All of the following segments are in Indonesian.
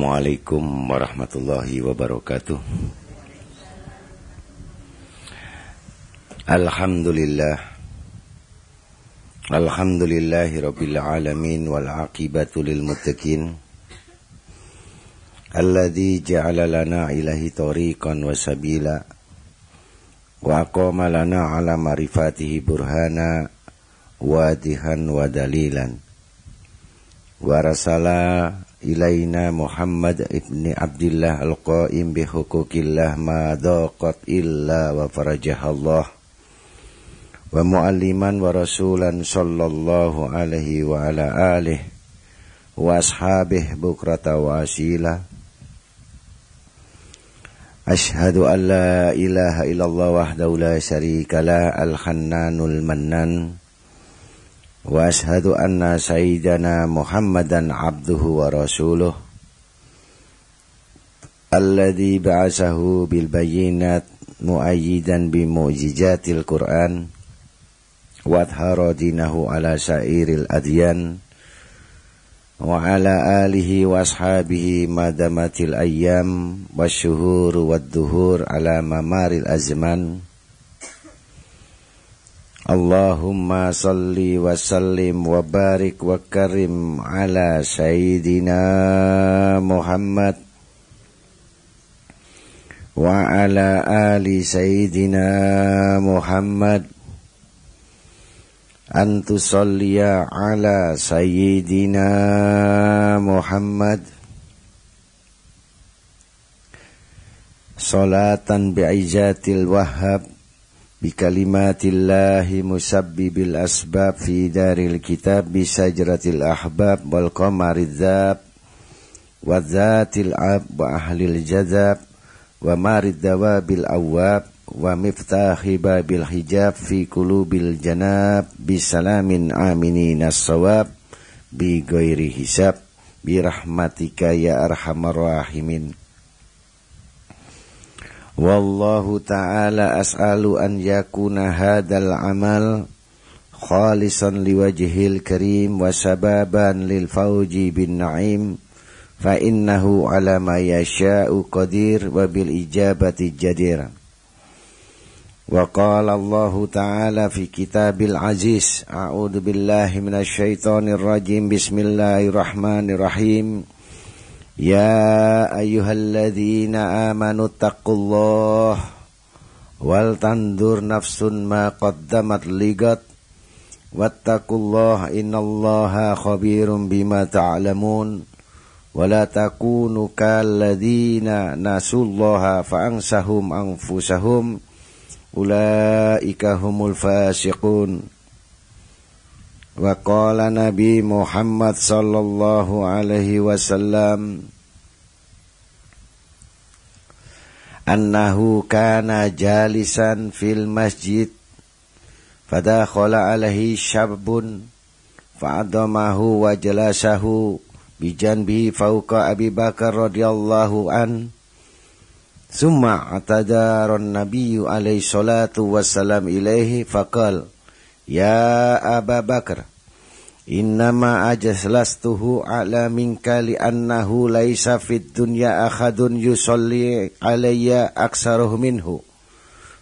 Assalamualaikum warahmatullahi wabarakatuh. Alhamdulillah. Alhamdulillahi rabbil alamin wal aqibatu lil muttaqin. Alladhi ja'ala lana ilahi tariqan wa sabila. Wa aqama lana ala marifatihi burhana Wadihan wa dalilan. Wa rasala ilaina Muhammad ibn Abdullah al-qaim bi hukukillah ma daqat illa wa farajahallah wa mualliman wa rasulan sallallahu alaihi wa ala alihi wa ashabih bukrata wa asila Ashhadu an la ilaha illallah wahdahu la syarika la al-hannanul mannan وأشهد أن سيدنا محمدا عبده ورسوله الذي بعثه بالبينات مؤيدا بمعجزات القرآن وأظهر دينه على سائر الأديان وعلى آله وأصحابه ما دامت الأيام والشهور والدهور على ممار الأزمان Allahumma salli wa sallim wa barik wa karim ala Sayyidina Muhammad wa ala ali Sayyidina Muhammad. Antu salliya ala Sayyidina Muhammad. Salatan bi'izatil wahhab بكلمات الله مسبب الأسباب في دار الكتاب بشجرة الأحباب والقمر الذاب وذات العب وأهل الجذاب ومار الدواب الأواب ومفتاح باب الحجاب في قلوب الجناب بسلام آمنين الصواب بغير حساب برحمتك يا أرحم الراحمين Wallahu ta'ala as'alu an yakuna hadal amal khalisan liwajhil karim wa sababan lil fawji bin na'im. Fa innahu ala ma yasha'u qadir wa bil ijabati jadir wa qala Allah ta'ala fi kitabil aziz. A'udzu billahi rajim bismillahirrahmanirrahim يا أيها الذين آمنوا اتقوا الله ولتنظر نفس ما قدمت لغد. واتقوا الله إن الله خبير بما تعلمون. ولا تكونوا كالذين نسوا الله فأنسهم أنفسهم. أولئك هم الفاسقون. Wa qala Nabi Muhammad sallallahu alaihi wasallam annahu kana jalisan fil masjid fadakhala alaihi syabun fa'adamahu wa jalasahu bijanbi fauqa Abi Bakar radhiyallahu an Summa atadaron nabiyyu alaihi salatu wassalam ilaihi faqal Ya Aba Bakar Innama ajaslastuhu ala minka li'annahu laisa fid dunya akhadun yusalli alayya aksaruh minhu.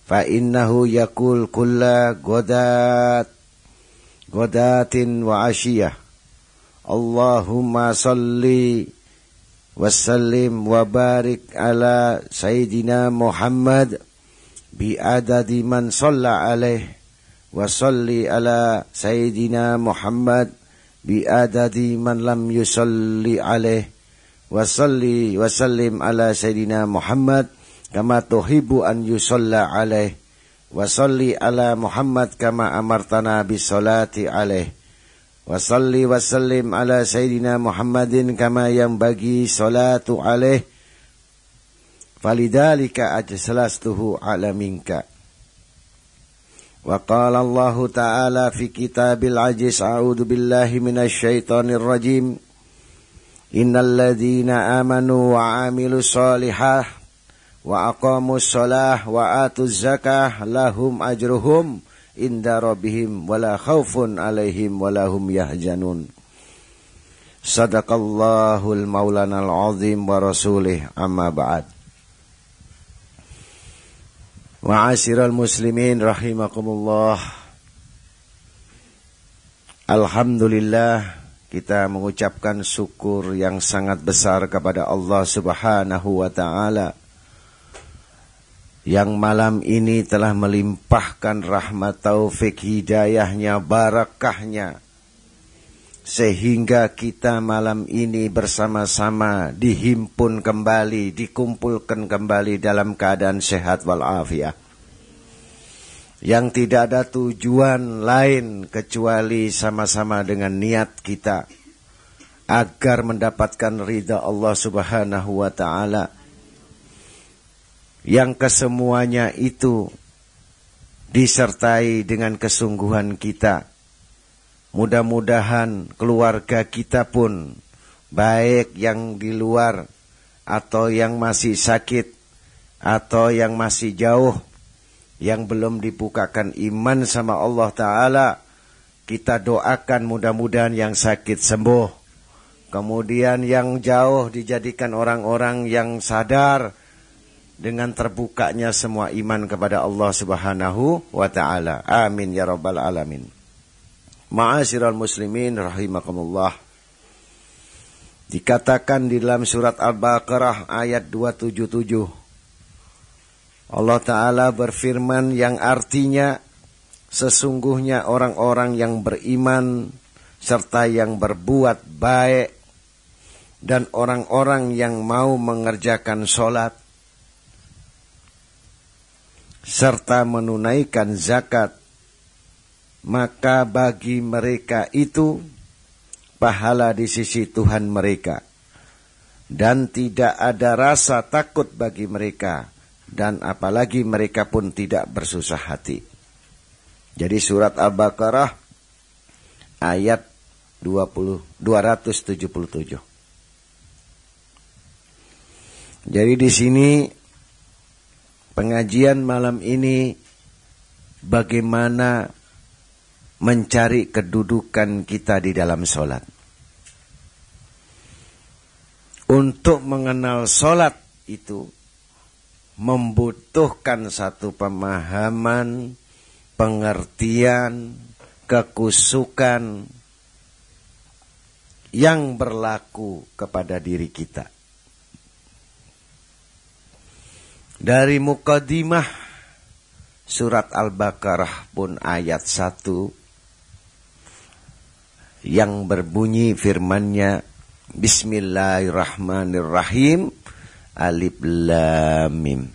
Fa innahu yakul kulla godat godatin wa asyiyah. Allahumma salli wasallim wa barik ala Sayyidina Muhammad bi adadi man salla alaih wa salli ala Sayyidina Muhammad biadadi man lam yusalli alaih. Wa salli wa sallim ala sayyidina Muhammad kama tuhibbu an yusalla alaih. Wa salli ala Muhammad kama amartana bis salati alaih. Wa salli wa sallim ala sayyidina Muhammadin kama وقال الله تعالى في كتاب العجز أعوذ بالله من الشيطان الرجيم. إن الذين آمنوا وعملوا الصالحات وأقاموا الصلاة وآتوا الزكاة لهم أجرهم عند ربهم ولا خوف عليهم ولا هم يحزنون. Sadaqallahul maulana al-azim wa rasulih amma Ma'asyiral muslimin rahimakumullah Alhamdulillah kita mengucapkan syukur yang sangat besar kepada Allah Subhanahu wa taala yang malam ini telah melimpahkan rahmat taufik hidayahnya, barakahnya. Sehingga kita malam ini bersama-sama dihimpun kembali, dikumpulkan kembali dalam keadaan sehat walafiat. Yang tidak ada tujuan lain kecuali sama-sama dengan niat kita agar mendapatkan ridha Allah Subhanahu wa taala yang kesemuanya itu disertai dengan kesungguhan kita. Mudah-mudahan keluarga kita pun baik yang di luar atau yang masih sakit atau yang masih jauh yang belum dibukakan iman sama Allah Ta'ala kita doakan mudah-mudahan yang sakit sembuh kemudian yang jauh dijadikan orang-orang yang sadar dengan terbukanya semua iman kepada Allah Subhanahu wa taala. Amin ya rabbal alamin. Ma'asyiral muslimin rahimakumullah. Dikatakan di dalam surat Al-Baqarah ayat 277. Allah taala berfirman yang artinya sesungguhnya orang-orang yang beriman serta yang berbuat baik dan orang-orang yang mau mengerjakan solat serta menunaikan zakat, maka bagi mereka itu pahala di sisi Tuhan mereka. Dan tidak ada rasa takut bagi mereka. Dan apalagi mereka pun tidak bersusah hati. Jadi surat Al-Baqarah ayat 20, 277. Jadi di sini pengajian malam ini bagaimana mencari kedudukan kita di dalam sholat. Untuk mengenal sholat itu membutuhkan satu pemahaman, pengertian, kekusukan yang berlaku kepada diri kita. Dari mukadimah surat Al-Baqarah pun ayat 1 yang berbunyi firmannya Bismillahirrahmanirrahim Alif Lam Mim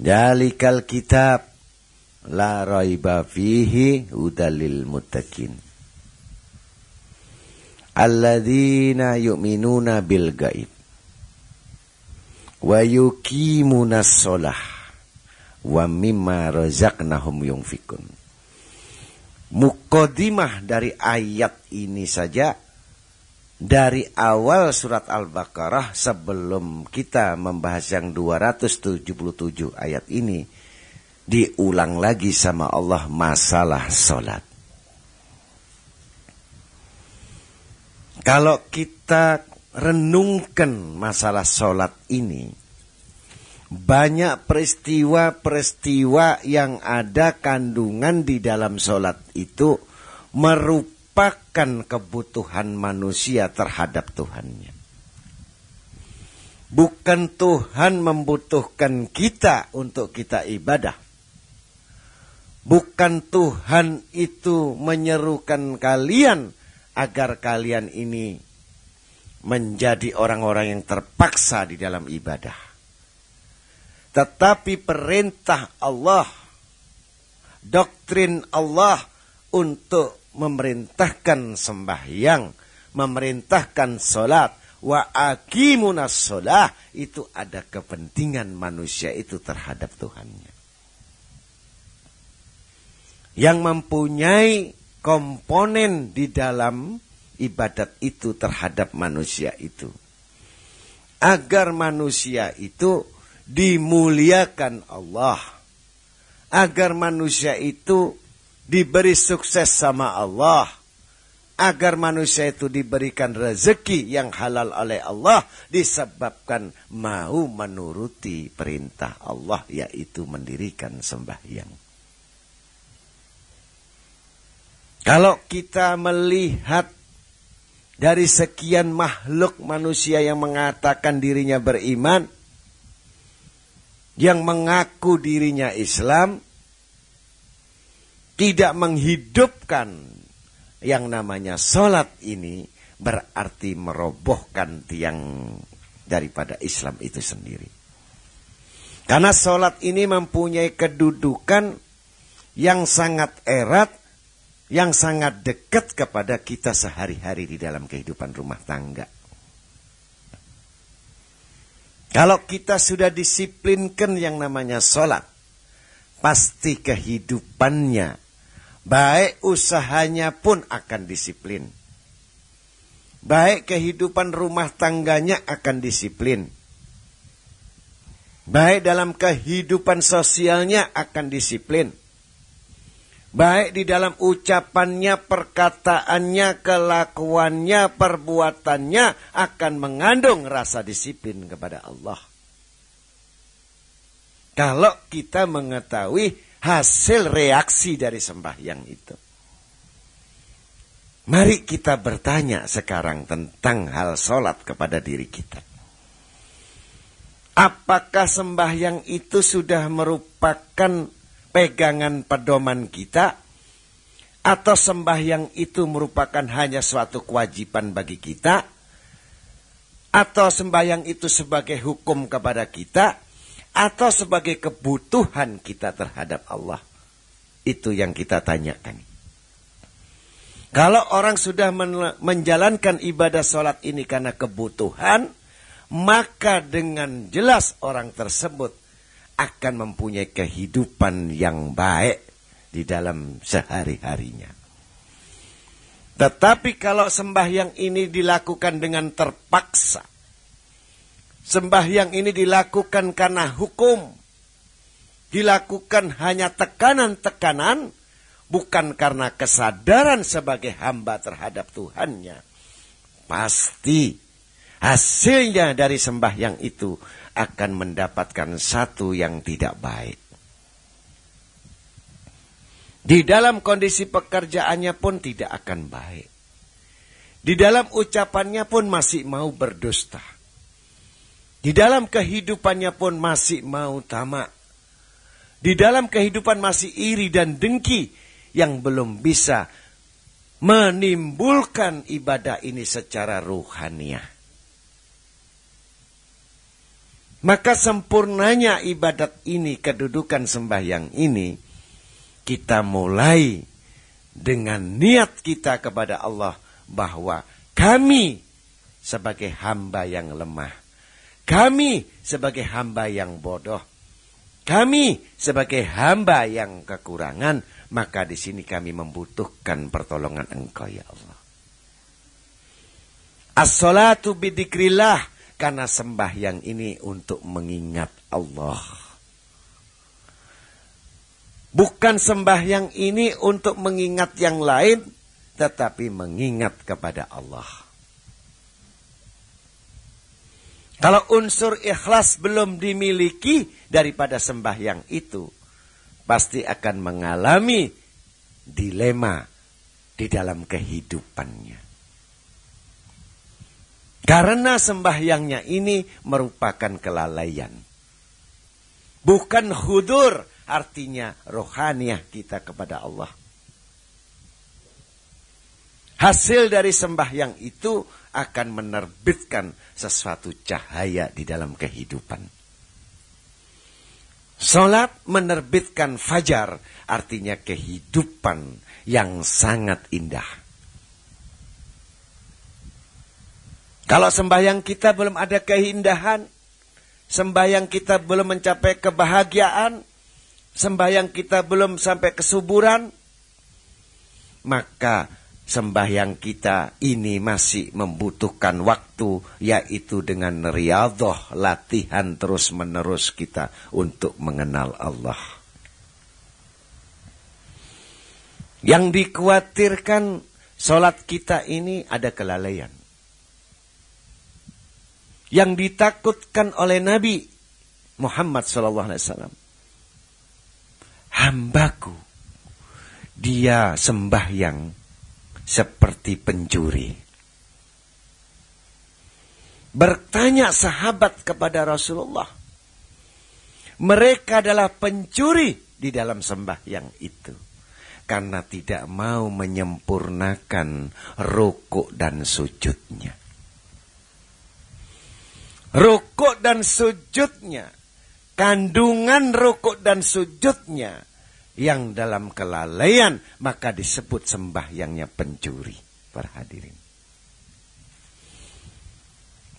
Dalikal kitab la raiba fihi udalil muttaqin Alladzina yu'minuna bil gaib wa yuqimuna sholah wa mimma razaqnahum yunfikun. Mukodimah dari ayat ini saja dari awal surat Al-Baqarah sebelum kita membahas yang 277 ayat ini diulang lagi sama Allah masalah sholat. Kalau kita renungkan masalah sholat ini, banyak peristiwa-peristiwa yang ada kandungan di dalam sholat itu merupakan kebutuhan manusia terhadap Tuhannya. Bukan Tuhan membutuhkan kita untuk kita ibadah. Bukan Tuhan itu menyerukan kalian agar kalian ini menjadi orang-orang yang terpaksa di dalam ibadah. Tetapi perintah Allah, doktrin Allah untuk memerintahkan sembahyang, memerintahkan solat, wa akimunas solah, itu ada kepentingan manusia itu terhadap Tuhannya. Yang mempunyai komponen di dalam ibadat itu terhadap manusia itu. Agar manusia itu dimuliakan Allah. Agar manusia itu diberi sukses sama Allah. agar manusia itu diberikan rezeki yang halal oleh Allah disebabkan mau menuruti perintah Allah yaitu mendirikan sembahyang. Kalau kita melihat dari sekian makhluk manusia yang mengatakan dirinya beriman, yang mengaku dirinya Islam, tidak menghidupkan yang namanya sholat ini berarti merobohkan tiang daripada Islam itu sendiri. Karena sholat ini mempunyai kedudukan yang sangat erat, yang sangat dekat kepada kita sehari-hari di dalam kehidupan rumah tangga. Kalau kita sudah disiplinkan yang namanya sholat, pasti kehidupannya Baik usahanya pun akan disiplin. Baik kehidupan rumah tangganya akan disiplin. Baik dalam kehidupan sosialnya akan disiplin. Baik di dalam ucapannya, perkataannya, kelakuannya, perbuatannya akan mengandung rasa disiplin kepada Allah. Kalau kita mengetahui hasil reaksi dari sembahyang itu. Mari kita bertanya sekarang tentang hal sholat kepada diri kita. Apakah sembahyang itu sudah merupakan pegangan pedoman kita? Atau sembahyang itu merupakan hanya suatu kewajiban bagi kita? Atau sembahyang itu sebagai hukum kepada kita? atau sebagai kebutuhan kita terhadap Allah. Itu yang kita tanyakan. Kalau orang sudah menjalankan ibadah sholat ini karena kebutuhan, maka dengan jelas orang tersebut akan mempunyai kehidupan yang baik di dalam sehari-harinya. Tetapi kalau sembahyang ini dilakukan dengan terpaksa, Sembahyang ini dilakukan karena hukum. Dilakukan hanya tekanan-tekanan. Bukan karena kesadaran sebagai hamba terhadap Tuhannya. Pasti hasilnya dari sembahyang itu akan mendapatkan satu yang tidak baik. Di dalam kondisi pekerjaannya pun tidak akan baik. Di dalam ucapannya pun masih mau berdusta. Di dalam kehidupannya pun masih mau tamak. Di dalam kehidupan masih iri dan dengki yang belum bisa menimbulkan ibadah ini secara ruhaniah. Maka sempurnanya ibadat ini, kedudukan sembahyang ini, kita mulai dengan niat kita kepada Allah bahwa kami sebagai hamba yang lemah kami sebagai hamba yang bodoh, kami sebagai hamba yang kekurangan, maka di sini kami membutuhkan pertolongan Engkau ya Allah. As-salatu bidikrillah karena sembahyang ini untuk mengingat Allah. Bukan sembahyang ini untuk mengingat yang lain, tetapi mengingat kepada Allah. Kalau unsur ikhlas belum dimiliki daripada sembahyang itu, pasti akan mengalami dilema di dalam kehidupannya. Karena sembahyangnya ini merupakan kelalaian. Bukan hudur artinya rohaniah kita kepada Allah. Hasil dari sembahyang itu akan menerbitkan sesuatu cahaya di dalam kehidupan. Salat menerbitkan fajar, artinya kehidupan yang sangat indah. Kalau sembahyang kita belum ada keindahan, sembahyang kita belum mencapai kebahagiaan, sembahyang kita belum sampai kesuburan, maka sembahyang kita ini masih membutuhkan waktu yaitu dengan riyadhah latihan terus-menerus kita untuk mengenal Allah. Yang dikhawatirkan Salat kita ini ada kelalaian. Yang ditakutkan oleh Nabi Muhammad wasallam. Hambaku dia sembahyang seperti pencuri. Bertanya sahabat kepada Rasulullah. Mereka adalah pencuri di dalam sembahyang itu karena tidak mau menyempurnakan rukuk dan sujudnya. Rukuk dan sujudnya, kandungan rukuk dan sujudnya yang dalam kelalaian maka disebut sembahyangnya pencuri. Para hadirin.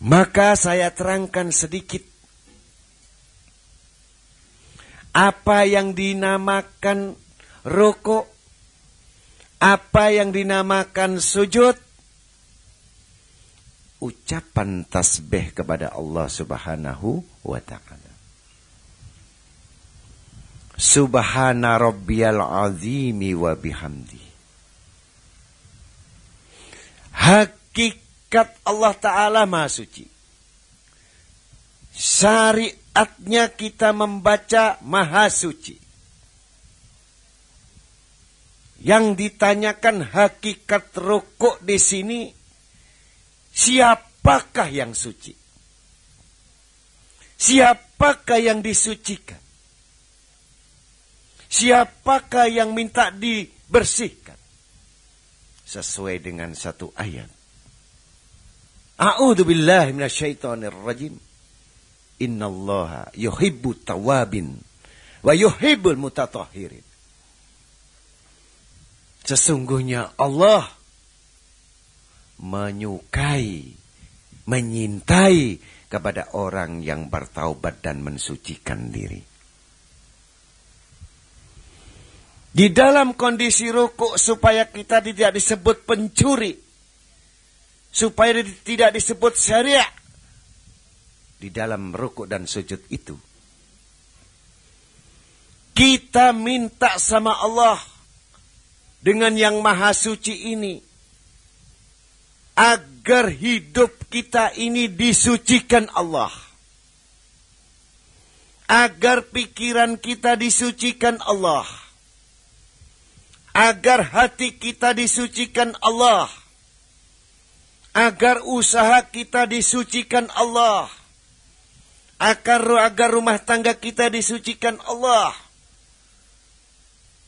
Maka saya terangkan sedikit apa yang dinamakan rokok apa yang dinamakan sujud? Ucapan tasbih kepada Allah subhanahu wa ta'ala. Subhana rabbiyal azimi wa bihamdi. Hakikat Allah Ta'ala maha suci. Syariatnya kita membaca maha suci. Yang ditanyakan hakikat rokok di sini, siapakah yang suci? Siapakah yang disucikan? Siapakah yang minta dibersihkan? Sesuai dengan satu ayat. A'udhu billahi minasyaitonir rajim. Innallaha yuhibbu tawabin wa yuhibbul mutatahirin. Sesungguhnya Allah menyukai, menyintai kepada orang yang bertaubat dan mensucikan diri. Di dalam kondisi rukuk supaya kita tidak disebut pencuri. Supaya tidak disebut syariah. Di dalam rukuk dan sujud itu. Kita minta sama Allah dengan yang maha suci ini. Agar hidup kita ini disucikan Allah. Agar pikiran kita disucikan Allah. Agar hati kita disucikan Allah. Agar usaha kita disucikan Allah. Agar, rumah tangga kita disucikan Allah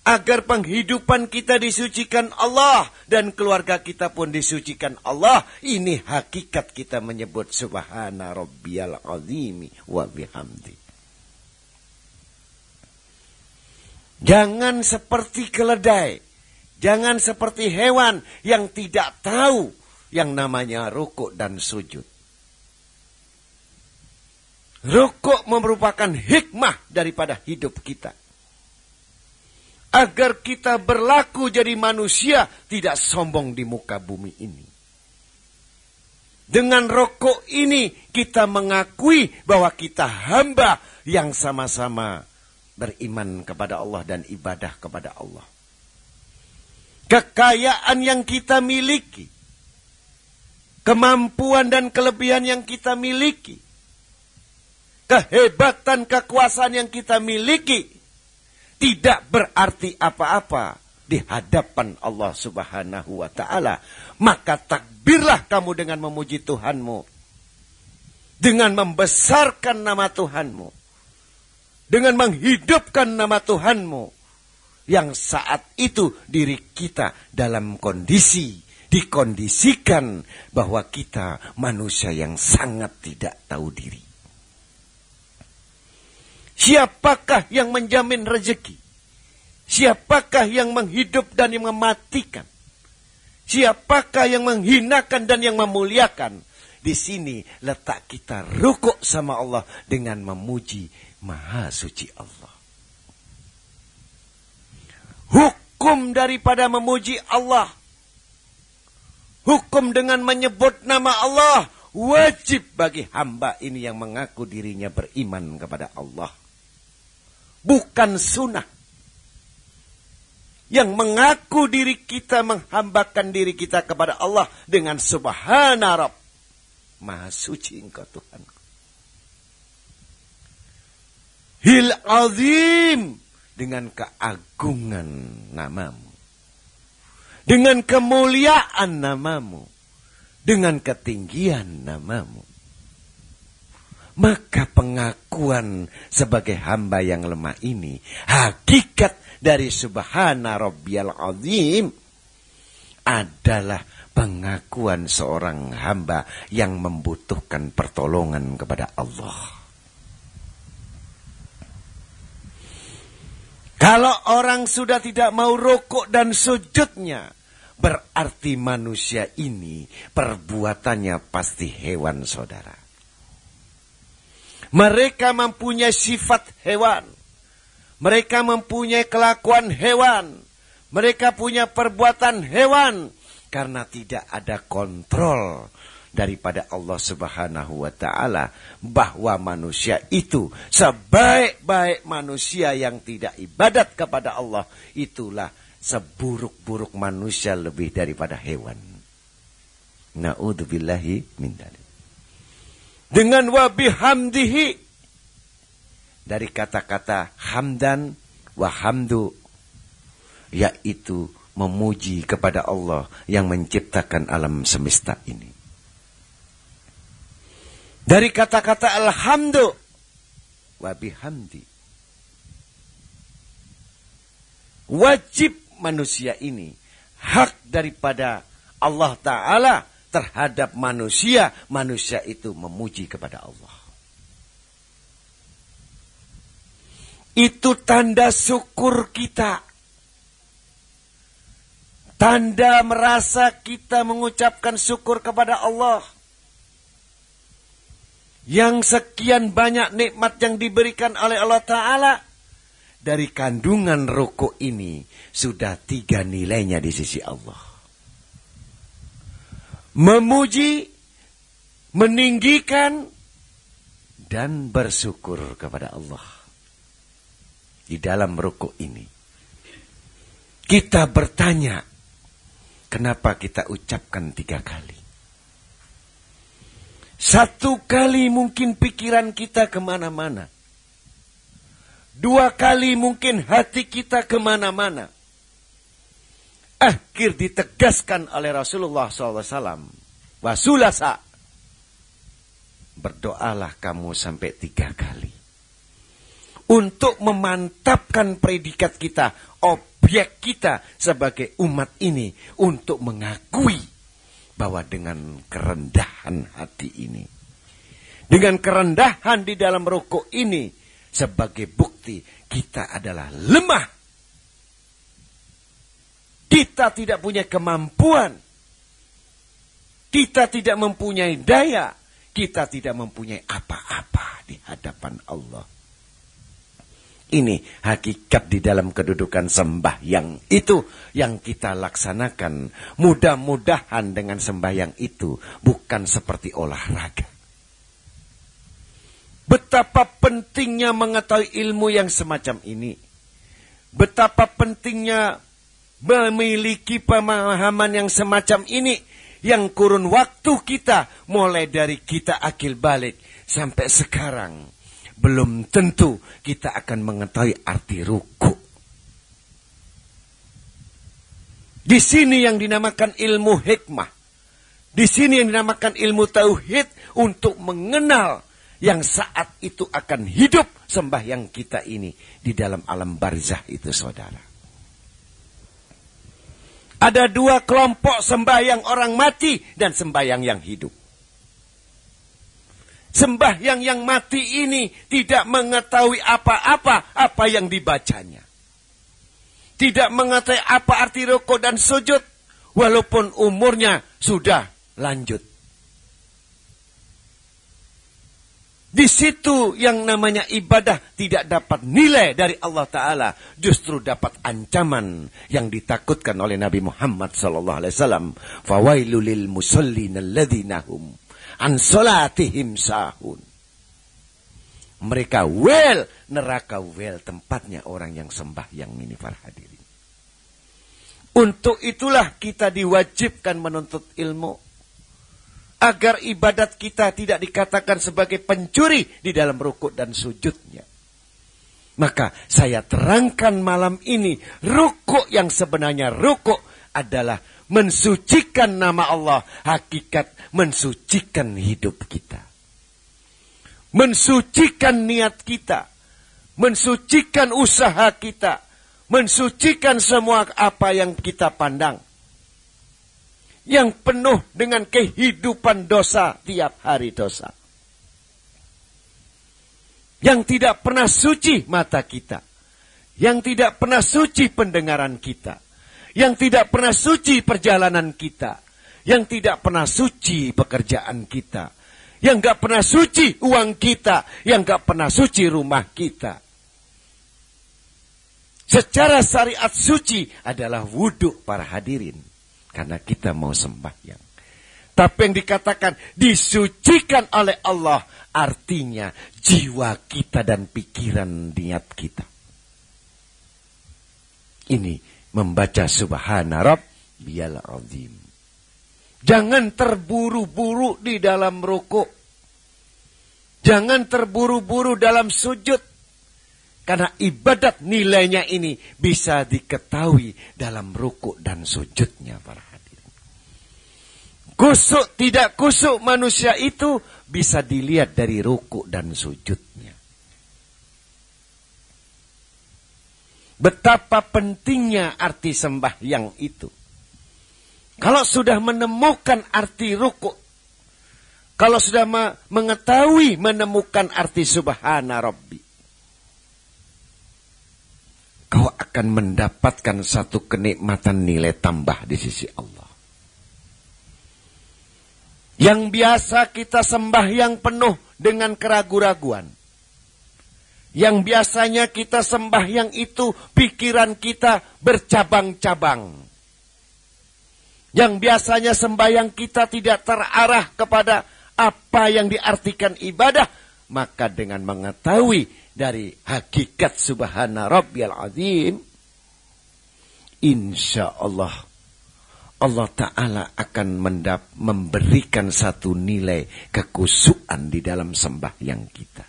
agar penghidupan kita disucikan Allah dan keluarga kita pun disucikan Allah. Ini hakikat kita menyebut subhana rabbiyal azimi wa bihamdi. Jangan seperti keledai. Jangan seperti hewan yang tidak tahu yang namanya rukuk dan sujud. Rukuk merupakan hikmah daripada hidup kita agar kita berlaku jadi manusia tidak sombong di muka bumi ini. Dengan rokok ini kita mengakui bahwa kita hamba yang sama-sama beriman kepada Allah dan ibadah kepada Allah. Kekayaan yang kita miliki, kemampuan dan kelebihan yang kita miliki, kehebatan kekuasaan yang kita miliki, tidak berarti apa-apa di hadapan Allah Subhanahu wa taala, maka takbirlah kamu dengan memuji Tuhanmu. Dengan membesarkan nama Tuhanmu. Dengan menghidupkan nama Tuhanmu. Yang saat itu diri kita dalam kondisi dikondisikan bahwa kita manusia yang sangat tidak tahu diri. Siapakah yang menjamin rezeki? Siapakah yang menghidup dan yang mematikan? Siapakah yang menghinakan dan yang memuliakan? Di sini letak kita rukuk sama Allah dengan memuji Maha Suci Allah. Hukum daripada memuji Allah. Hukum dengan menyebut nama Allah. Wajib bagi hamba ini yang mengaku dirinya beriman kepada Allah bukan sunnah. yang mengaku diri kita menghambakan diri kita kepada Allah dengan subhana rabb. Maha suci engkau Tuhan. Hil azim dengan keagungan namamu. Dengan kemuliaan namamu. Dengan ketinggian namamu. Maka pengakuan sebagai hamba yang lemah ini hakikat dari subhana rabbiyal azim adalah pengakuan seorang hamba yang membutuhkan pertolongan kepada Allah. Kalau orang sudah tidak mau rokok dan sujudnya, berarti manusia ini perbuatannya pasti hewan saudara. Mereka mempunyai sifat hewan. Mereka mempunyai kelakuan hewan. Mereka punya perbuatan hewan. Karena tidak ada kontrol daripada Allah subhanahu wa ta'ala. Bahwa manusia itu sebaik-baik manusia yang tidak ibadat kepada Allah. Itulah seburuk-buruk manusia lebih daripada hewan. Na'udzubillahi min. Dengan wabihamdihi dari kata-kata hamdan wa hamdu yaitu memuji kepada Allah yang menciptakan alam semesta ini. Dari kata-kata alhamdu wa bihamdi. Wajib manusia ini hak daripada Allah Ta'ala terhadap manusia, manusia itu memuji kepada Allah. Itu tanda syukur kita. Tanda merasa kita mengucapkan syukur kepada Allah. Yang sekian banyak nikmat yang diberikan oleh Allah Ta'ala. Dari kandungan rokok ini sudah tiga nilainya di sisi Allah. Memuji, meninggikan, dan bersyukur kepada Allah di dalam rukuk ini. Kita bertanya, kenapa kita ucapkan tiga kali? Satu kali mungkin pikiran kita ke mana-mana. Dua kali mungkin hati kita ke mana-mana. Akhir ditegaskan oleh Rasulullah SAW. Wasulasa. Berdoalah kamu sampai tiga kali untuk memantapkan predikat kita, objek kita sebagai umat ini untuk mengakui bahwa dengan kerendahan hati ini, dengan kerendahan di dalam rokok ini sebagai bukti kita adalah lemah. Kita tidak punya kemampuan. Kita tidak mempunyai daya. Kita tidak mempunyai apa-apa di hadapan Allah. Ini hakikat di dalam kedudukan sembahyang itu yang kita laksanakan. Mudah-mudahan dengan sembahyang itu bukan seperti olahraga. Betapa pentingnya mengetahui ilmu yang semacam ini. Betapa pentingnya memiliki pemahaman yang semacam ini. Yang kurun waktu kita mulai dari kita akil balik sampai sekarang belum tentu kita akan mengetahui arti ruku. Di sini yang dinamakan ilmu hikmah. Di sini yang dinamakan ilmu tauhid untuk mengenal yang saat itu akan hidup sembahyang kita ini di dalam alam barzah itu saudara. Ada dua kelompok sembahyang orang mati dan sembahyang yang hidup. Sembahyang yang mati ini tidak mengetahui apa-apa apa yang dibacanya. Tidak mengetahui apa arti rokok dan sujud. Walaupun umurnya sudah lanjut. Di situ yang namanya ibadah tidak dapat nilai dari Allah Ta'ala. Justru dapat ancaman yang ditakutkan oleh Nabi Muhammad SAW. Fawailulil musallin alladhinahum an solatihim sahun. Mereka well, neraka well tempatnya orang yang sembah yang ini para hadirin. Untuk itulah kita diwajibkan menuntut ilmu. Agar ibadat kita tidak dikatakan sebagai pencuri di dalam rukuk dan sujudnya. Maka saya terangkan malam ini rukuk yang sebenarnya rukuk adalah mensucikan nama Allah. Hakikat mensucikan hidup kita. Mensucikan niat kita. Mensucikan usaha kita mensucikan semua apa yang kita pandang. Yang penuh dengan kehidupan dosa tiap hari dosa. Yang tidak pernah suci mata kita. Yang tidak pernah suci pendengaran kita. Yang tidak pernah suci perjalanan kita. Yang tidak pernah suci pekerjaan kita. Yang gak pernah suci uang kita. Yang gak pernah suci rumah kita secara syariat suci adalah wudhu para hadirin. Karena kita mau sembahyang. Tapi yang dikatakan disucikan oleh Allah artinya jiwa kita dan pikiran niat kita. Ini membaca subhana rabbiyal azim. Jangan terburu-buru di dalam rukuk. Jangan terburu-buru dalam sujud. Karena ibadat nilainya ini bisa diketahui dalam rukuk dan sujudnya para. Kusuk tidak kusuk manusia itu bisa dilihat dari rukuk dan sujudnya. Betapa pentingnya arti sembahyang itu. Kalau sudah menemukan arti rukuk, kalau sudah mengetahui menemukan arti subhana rabbi, kau akan mendapatkan satu kenikmatan nilai tambah di sisi Allah. Yang biasa kita sembah yang penuh dengan keraguan-raguan. Yang biasanya kita sembah yang itu pikiran kita bercabang-cabang. Yang biasanya sembahyang kita tidak terarah kepada apa yang diartikan ibadah. Maka dengan mengetahui dari hakikat subhana rabbiyal azim insya Allah Allah Ta'ala akan mendap, memberikan satu nilai kekusuan di dalam sembahyang kita.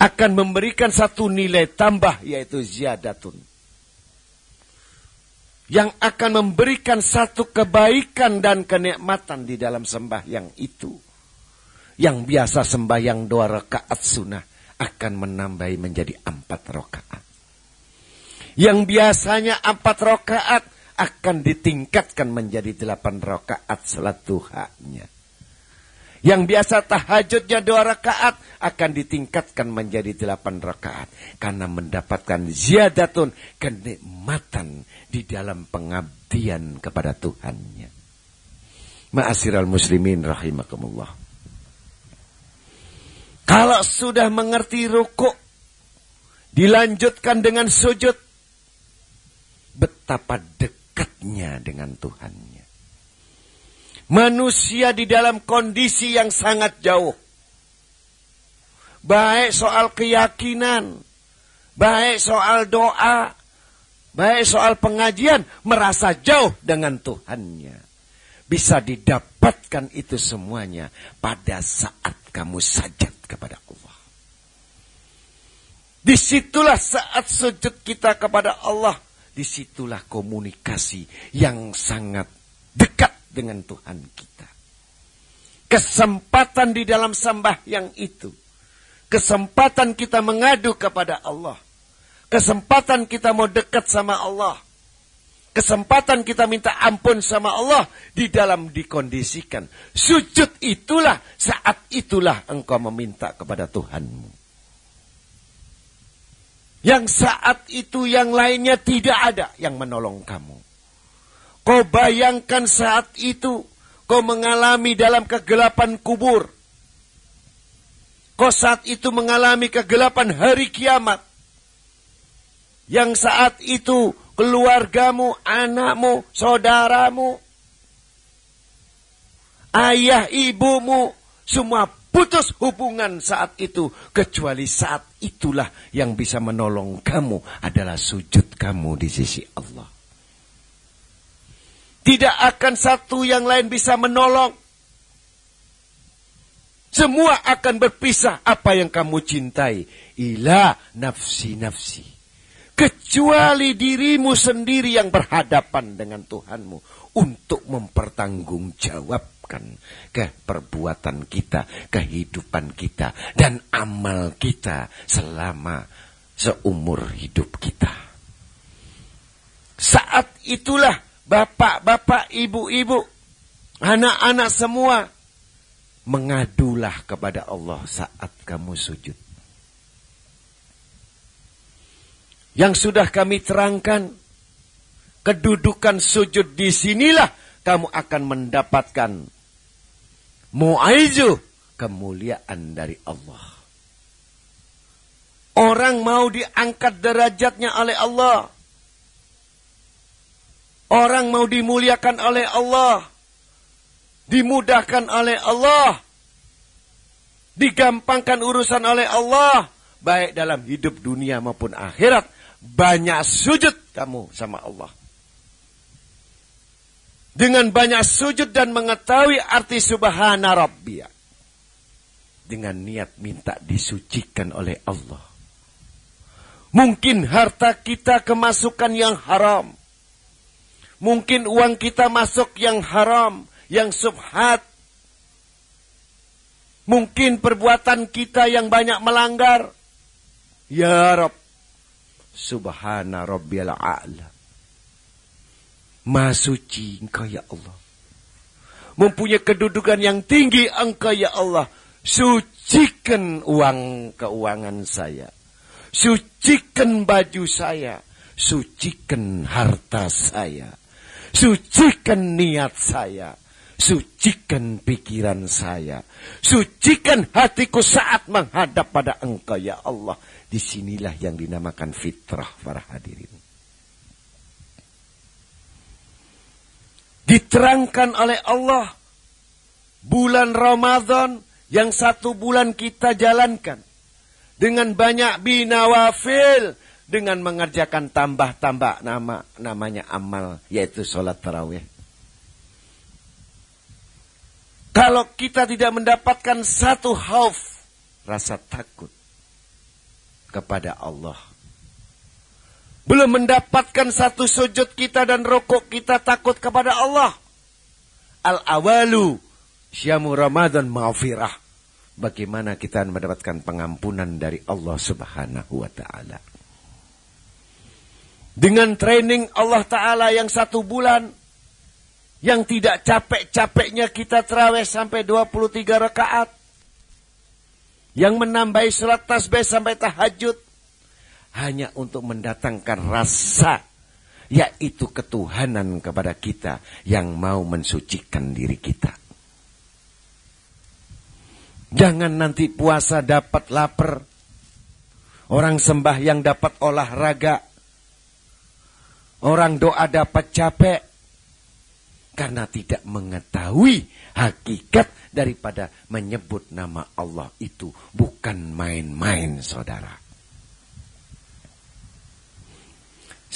Akan memberikan satu nilai tambah yaitu ziyadatun. Yang akan memberikan satu kebaikan dan kenikmatan di dalam sembahyang itu yang biasa sembahyang dua rakaat sunnah akan menambah menjadi empat rakaat. Yang biasanya empat rakaat akan ditingkatkan menjadi delapan rakaat salat duhanya. Yang biasa tahajudnya dua rakaat akan ditingkatkan menjadi delapan rakaat. Karena mendapatkan ziyadatun kenikmatan di dalam pengabdian kepada Tuhannya. Ma'asyiral muslimin rahimakumullah. Kalau sudah mengerti rukuk, dilanjutkan dengan sujud, betapa dekatnya dengan Tuhannya. Manusia di dalam kondisi yang sangat jauh. Baik soal keyakinan, baik soal doa, baik soal pengajian, merasa jauh dengan Tuhannya. Bisa didapatkan itu semuanya pada saat kamu sajat kepada Allah. Di situlah saat sujud kita kepada Allah. Di situlah komunikasi yang sangat dekat dengan Tuhan kita. Kesempatan di dalam sembah yang itu. Kesempatan kita mengadu kepada Allah. Kesempatan kita mau dekat sama Allah kesempatan kita minta ampun sama Allah di dalam dikondisikan. Sujud itulah saat itulah engkau meminta kepada Tuhanmu. Yang saat itu yang lainnya tidak ada yang menolong kamu. Kau bayangkan saat itu kau mengalami dalam kegelapan kubur. Kau saat itu mengalami kegelapan hari kiamat. Yang saat itu keluargamu, anakmu, saudaramu, ayah ibumu, semua putus hubungan saat itu. Kecuali saat itulah yang bisa menolong kamu adalah sujud kamu di sisi Allah. Tidak akan satu yang lain bisa menolong. Semua akan berpisah apa yang kamu cintai. Ila nafsi-nafsi. Kecuali dirimu sendiri yang berhadapan dengan Tuhanmu. Untuk mempertanggungjawabkan ke perbuatan kita, kehidupan kita, dan amal kita selama seumur hidup kita. Saat itulah bapak-bapak, ibu-ibu, anak-anak semua mengadulah kepada Allah saat kamu sujud. Yang sudah kami terangkan, kedudukan sujud di sinilah kamu akan mendapatkan mu'aizu, kemuliaan dari Allah. Orang mau diangkat derajatnya oleh Allah. Orang mau dimuliakan oleh Allah dimudahkan oleh Allah, digampangkan urusan oleh Allah, baik dalam hidup dunia maupun akhirat, banyak sujud kamu sama Allah. Dengan banyak sujud dan mengetahui arti subhana rabbiyah. Dengan niat minta disucikan oleh Allah. Mungkin harta kita kemasukan yang haram. Mungkin uang kita masuk yang haram yang subhat. Mungkin perbuatan kita yang banyak melanggar. Ya Rob. Subhana Rabbiyal A'la. Maha engkau ya Allah. Mempunyai kedudukan yang tinggi engkau ya Allah. Sucikan uang keuangan saya. Sucikan baju saya. Sucikan harta saya. Sucikan niat saya Sucikan pikiran saya. Sucikan hatiku saat menghadap pada engkau ya Allah. Di sinilah yang dinamakan fitrah para hadirin. Diterangkan oleh Allah. Bulan Ramadan yang satu bulan kita jalankan. Dengan banyak binawafil. Dengan mengerjakan tambah-tambah nama namanya amal. Yaitu sholat tarawih Kalau kita tidak mendapatkan satu khauf, rasa takut kepada Allah. Belum mendapatkan satu sujud kita dan rokok kita takut kepada Allah. Al-awalu syamu Ramadan maafirah. Bagaimana kita mendapatkan pengampunan dari Allah subhanahu wa ta'ala. Dengan training Allah ta'ala yang satu bulan yang tidak capek-capeknya kita terawih sampai 23 rakaat. Yang menambahi surat tasbih sampai tahajud. Hanya untuk mendatangkan rasa. Yaitu ketuhanan kepada kita. Yang mau mensucikan diri kita. Jangan nanti puasa dapat lapar. Orang sembah yang dapat olahraga. Orang doa dapat capek karena tidak mengetahui hakikat daripada menyebut nama Allah itu bukan main-main saudara.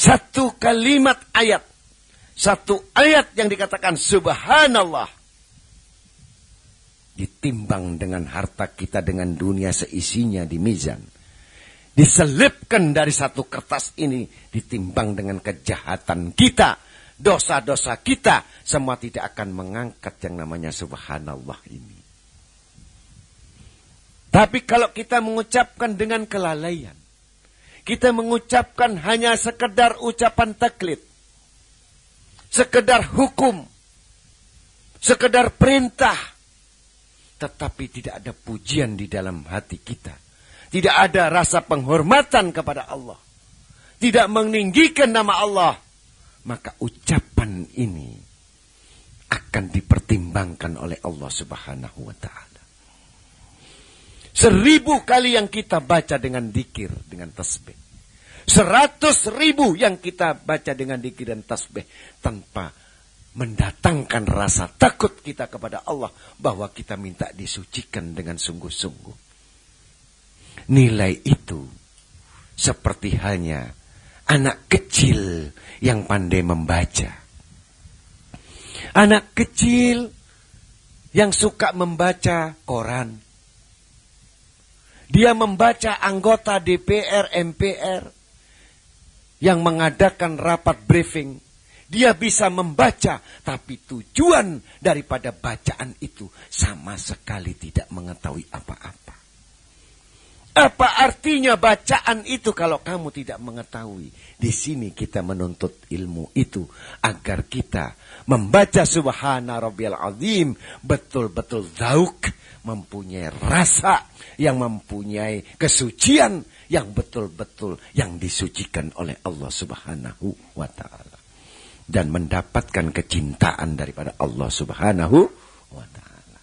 Satu kalimat ayat, satu ayat yang dikatakan subhanallah ditimbang dengan harta kita dengan dunia seisinya di mizan. Diselipkan dari satu kertas ini ditimbang dengan kejahatan kita dosa-dosa kita semua tidak akan mengangkat yang namanya subhanallah ini. Tapi kalau kita mengucapkan dengan kelalaian, kita mengucapkan hanya sekedar ucapan taklid, sekedar hukum, sekedar perintah, tetapi tidak ada pujian di dalam hati kita. Tidak ada rasa penghormatan kepada Allah. Tidak meninggikan nama Allah maka ucapan ini akan dipertimbangkan oleh Allah Subhanahu wa taala. Seribu kali yang kita baca dengan dikir, dengan tasbih. Seratus ribu yang kita baca dengan dikir dan tasbih. Tanpa mendatangkan rasa takut kita kepada Allah. Bahwa kita minta disucikan dengan sungguh-sungguh. Nilai itu seperti hanya anak kecil yang pandai membaca. Anak kecil yang suka membaca koran. Dia membaca anggota DPR, MPR yang mengadakan rapat briefing. Dia bisa membaca, tapi tujuan daripada bacaan itu sama sekali tidak mengetahui apa-apa. Apa artinya bacaan itu kalau kamu tidak mengetahui? Di sini kita menuntut ilmu itu agar kita membaca subhana rabbiyal azim betul-betul zauk mempunyai rasa yang mempunyai kesucian yang betul-betul yang disucikan oleh Allah Subhanahu wa taala dan mendapatkan kecintaan daripada Allah Subhanahu wa taala.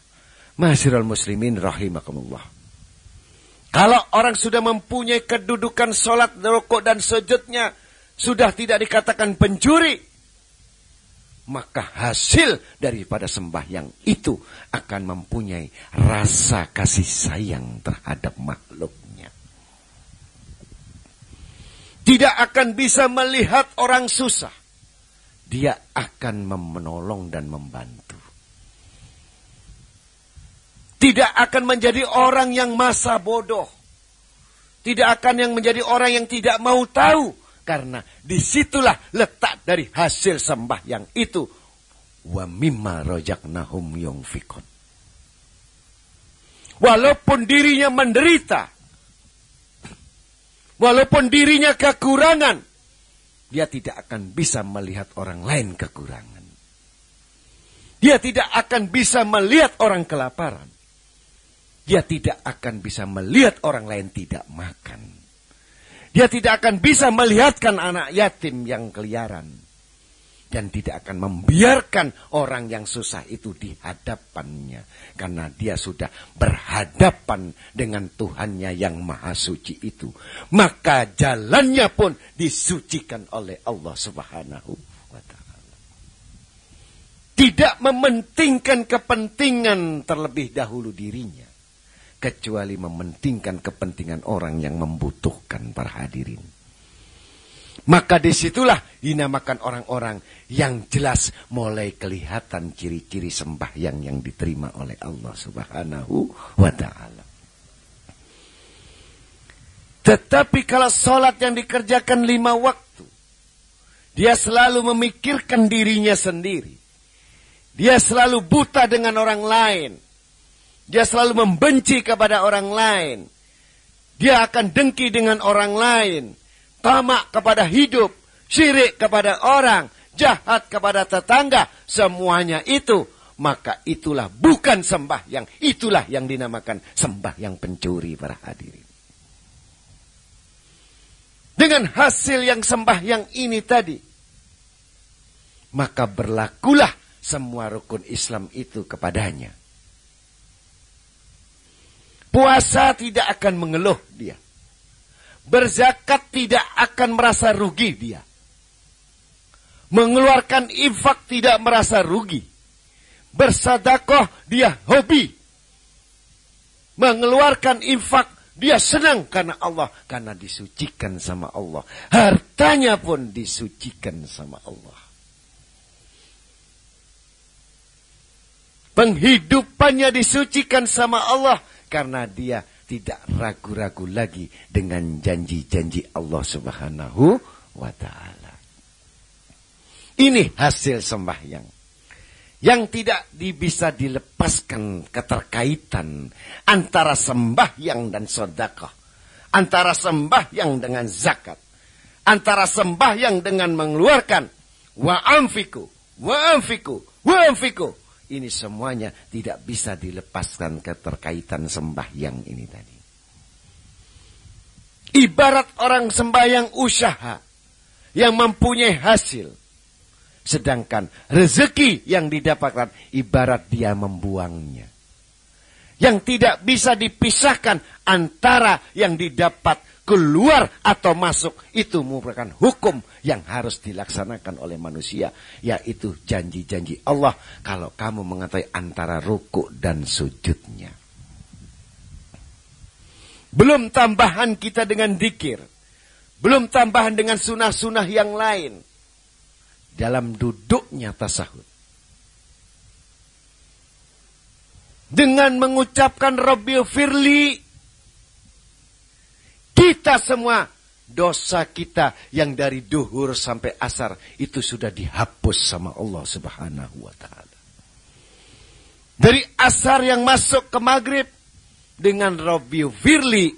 Masyiral muslimin rahimakumullah. Kalau orang sudah mempunyai kedudukan solat, rokok dan sujudnya sudah tidak dikatakan pencuri, maka hasil daripada sembahyang itu akan mempunyai rasa kasih sayang terhadap makhluknya. Tidak akan bisa melihat orang susah. Dia akan menolong dan membantu. Tidak akan menjadi orang yang masa bodoh. Tidak akan yang menjadi orang yang tidak mau tahu karena di situlah letak dari hasil sembahyang itu. Wa mimma rojaknahum yungfikun. Walaupun dirinya menderita. Walaupun dirinya kekurangan. Dia tidak akan bisa melihat orang lain kekurangan. Dia tidak akan bisa melihat orang kelaparan. Dia tidak akan bisa melihat orang lain tidak makan. Dia tidak akan bisa melihatkan anak yatim yang keliaran. Dan tidak akan membiarkan orang yang susah itu di hadapannya. Karena dia sudah berhadapan dengan Tuhannya yang maha suci itu. Maka jalannya pun disucikan oleh Allah subhanahu wa ta'ala. Tidak mementingkan kepentingan terlebih dahulu dirinya kecuali mementingkan kepentingan orang yang membutuhkan para hadirin. Maka di situlah dinamakan orang-orang yang jelas mulai kelihatan ciri-ciri sembahyang yang diterima oleh Allah subhanahu wa ta'ala. Tetapi kalau sholat yang dikerjakan lima waktu, dia selalu memikirkan dirinya sendiri. Dia selalu buta dengan orang lain. Dia selalu membenci kepada orang lain. Dia akan dengki dengan orang lain. Tamak kepada hidup. Syirik kepada orang. Jahat kepada tetangga. Semuanya itu. Maka itulah bukan sembah yang Itulah yang dinamakan sembah yang pencuri para hadirin. Dengan hasil yang sembah yang ini tadi. Maka berlakulah semua rukun Islam itu kepadanya. Puasa tidak akan mengeluh dia. Berzakat tidak akan merasa rugi dia. Mengeluarkan infak tidak merasa rugi. Bersadakoh dia hobi. Mengeluarkan infak dia senang karena Allah. Karena disucikan sama Allah. Hartanya pun disucikan sama Allah. Penghidupannya disucikan sama Allah karena dia tidak ragu-ragu lagi dengan janji-janji Allah Subhanahu wa taala. Ini hasil sembahyang yang tidak bisa dilepaskan keterkaitan antara sembahyang dan sedekah, antara sembahyang dengan zakat, antara sembahyang dengan mengeluarkan wa amfiku, wa amfiku, wa amfiku ini semuanya tidak bisa dilepaskan keterkaitan sembahyang ini tadi. Ibarat orang sembahyang usaha yang mempunyai hasil. Sedangkan rezeki yang didapatkan ibarat dia membuangnya. Yang tidak bisa dipisahkan antara yang didapat keluar atau masuk itu merupakan hukum yang harus dilaksanakan oleh manusia yaitu janji-janji Allah kalau kamu mengetahui antara ruku dan sujudnya. Belum tambahan kita dengan dikir. Belum tambahan dengan sunah-sunah yang lain. Dalam duduknya tasahud. Dengan mengucapkan Rabbil Firli, kita semua dosa kita yang dari duhur sampai asar itu sudah dihapus sama Allah Subhanahu wa taala. Dari asar yang masuk ke maghrib dengan Rabbil Firli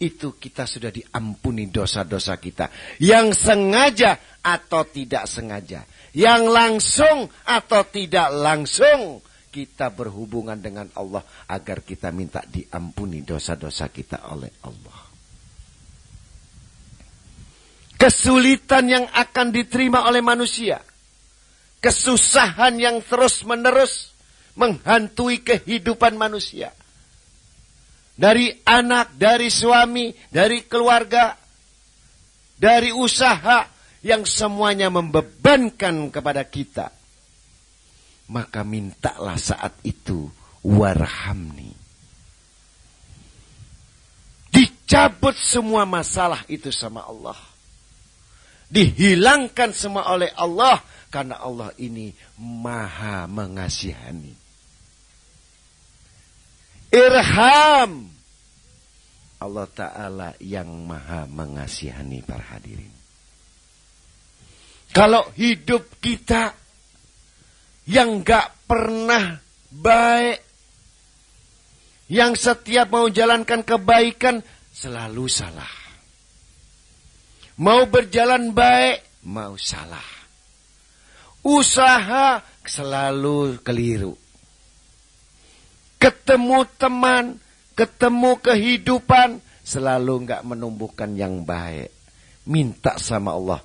itu kita sudah diampuni dosa-dosa kita yang sengaja atau tidak sengaja, yang langsung atau tidak langsung kita berhubungan dengan Allah agar kita minta diampuni dosa-dosa kita oleh Allah. Kesulitan yang akan diterima oleh manusia, kesusahan yang terus-menerus menghantui kehidupan manusia. Dari anak, dari suami, dari keluarga, dari usaha yang semuanya membebankan kepada kita maka mintalah saat itu warhamni. Dicabut semua masalah itu sama Allah. Dihilangkan semua oleh Allah karena Allah ini maha mengasihani. Irham. Allah Ta'ala yang maha mengasihani para hadirin. Kalau hidup kita yang gak pernah baik, yang setiap mau jalankan kebaikan selalu salah. Mau berjalan baik, mau salah. Usaha selalu keliru. Ketemu teman, ketemu kehidupan, selalu nggak menumbuhkan yang baik. Minta sama Allah,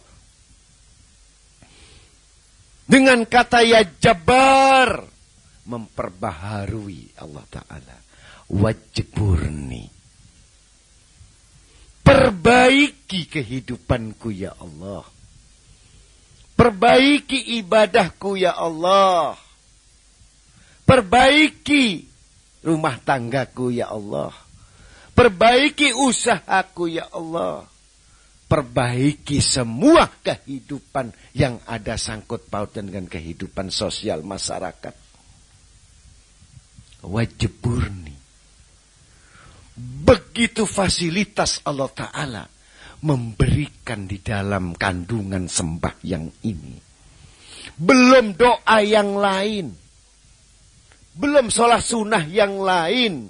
dengan kata ya jabar. Memperbaharui Allah Ta'ala. Wajburni. Perbaiki kehidupanku ya Allah. Perbaiki ibadahku ya Allah. Perbaiki rumah tanggaku ya Allah. Perbaiki usahaku ya Allah perbaiki semua kehidupan yang ada sangkut pautan dengan kehidupan sosial masyarakat. Wajib murni. Begitu fasilitas Allah Ta'ala memberikan di dalam kandungan sembah yang ini. Belum doa yang lain. Belum sholat sunnah yang lain.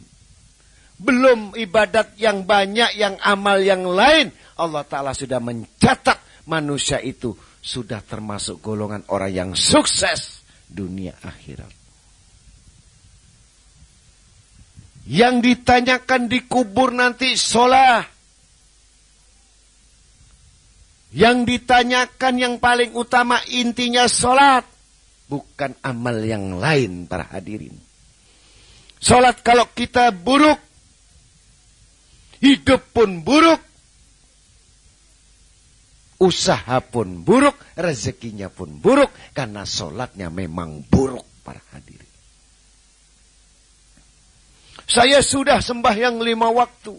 Belum ibadat yang banyak, yang amal yang lain Allah Ta'ala sudah mencatat manusia itu sudah termasuk golongan orang yang sukses dunia akhirat. Yang ditanyakan di kubur nanti sholat. Yang ditanyakan yang paling utama intinya sholat. Bukan amal yang lain para hadirin. Sholat kalau kita buruk. Hidup pun buruk Usaha pun buruk, rezekinya pun buruk, karena sholatnya memang buruk para hadirin. Saya sudah sembahyang lima waktu.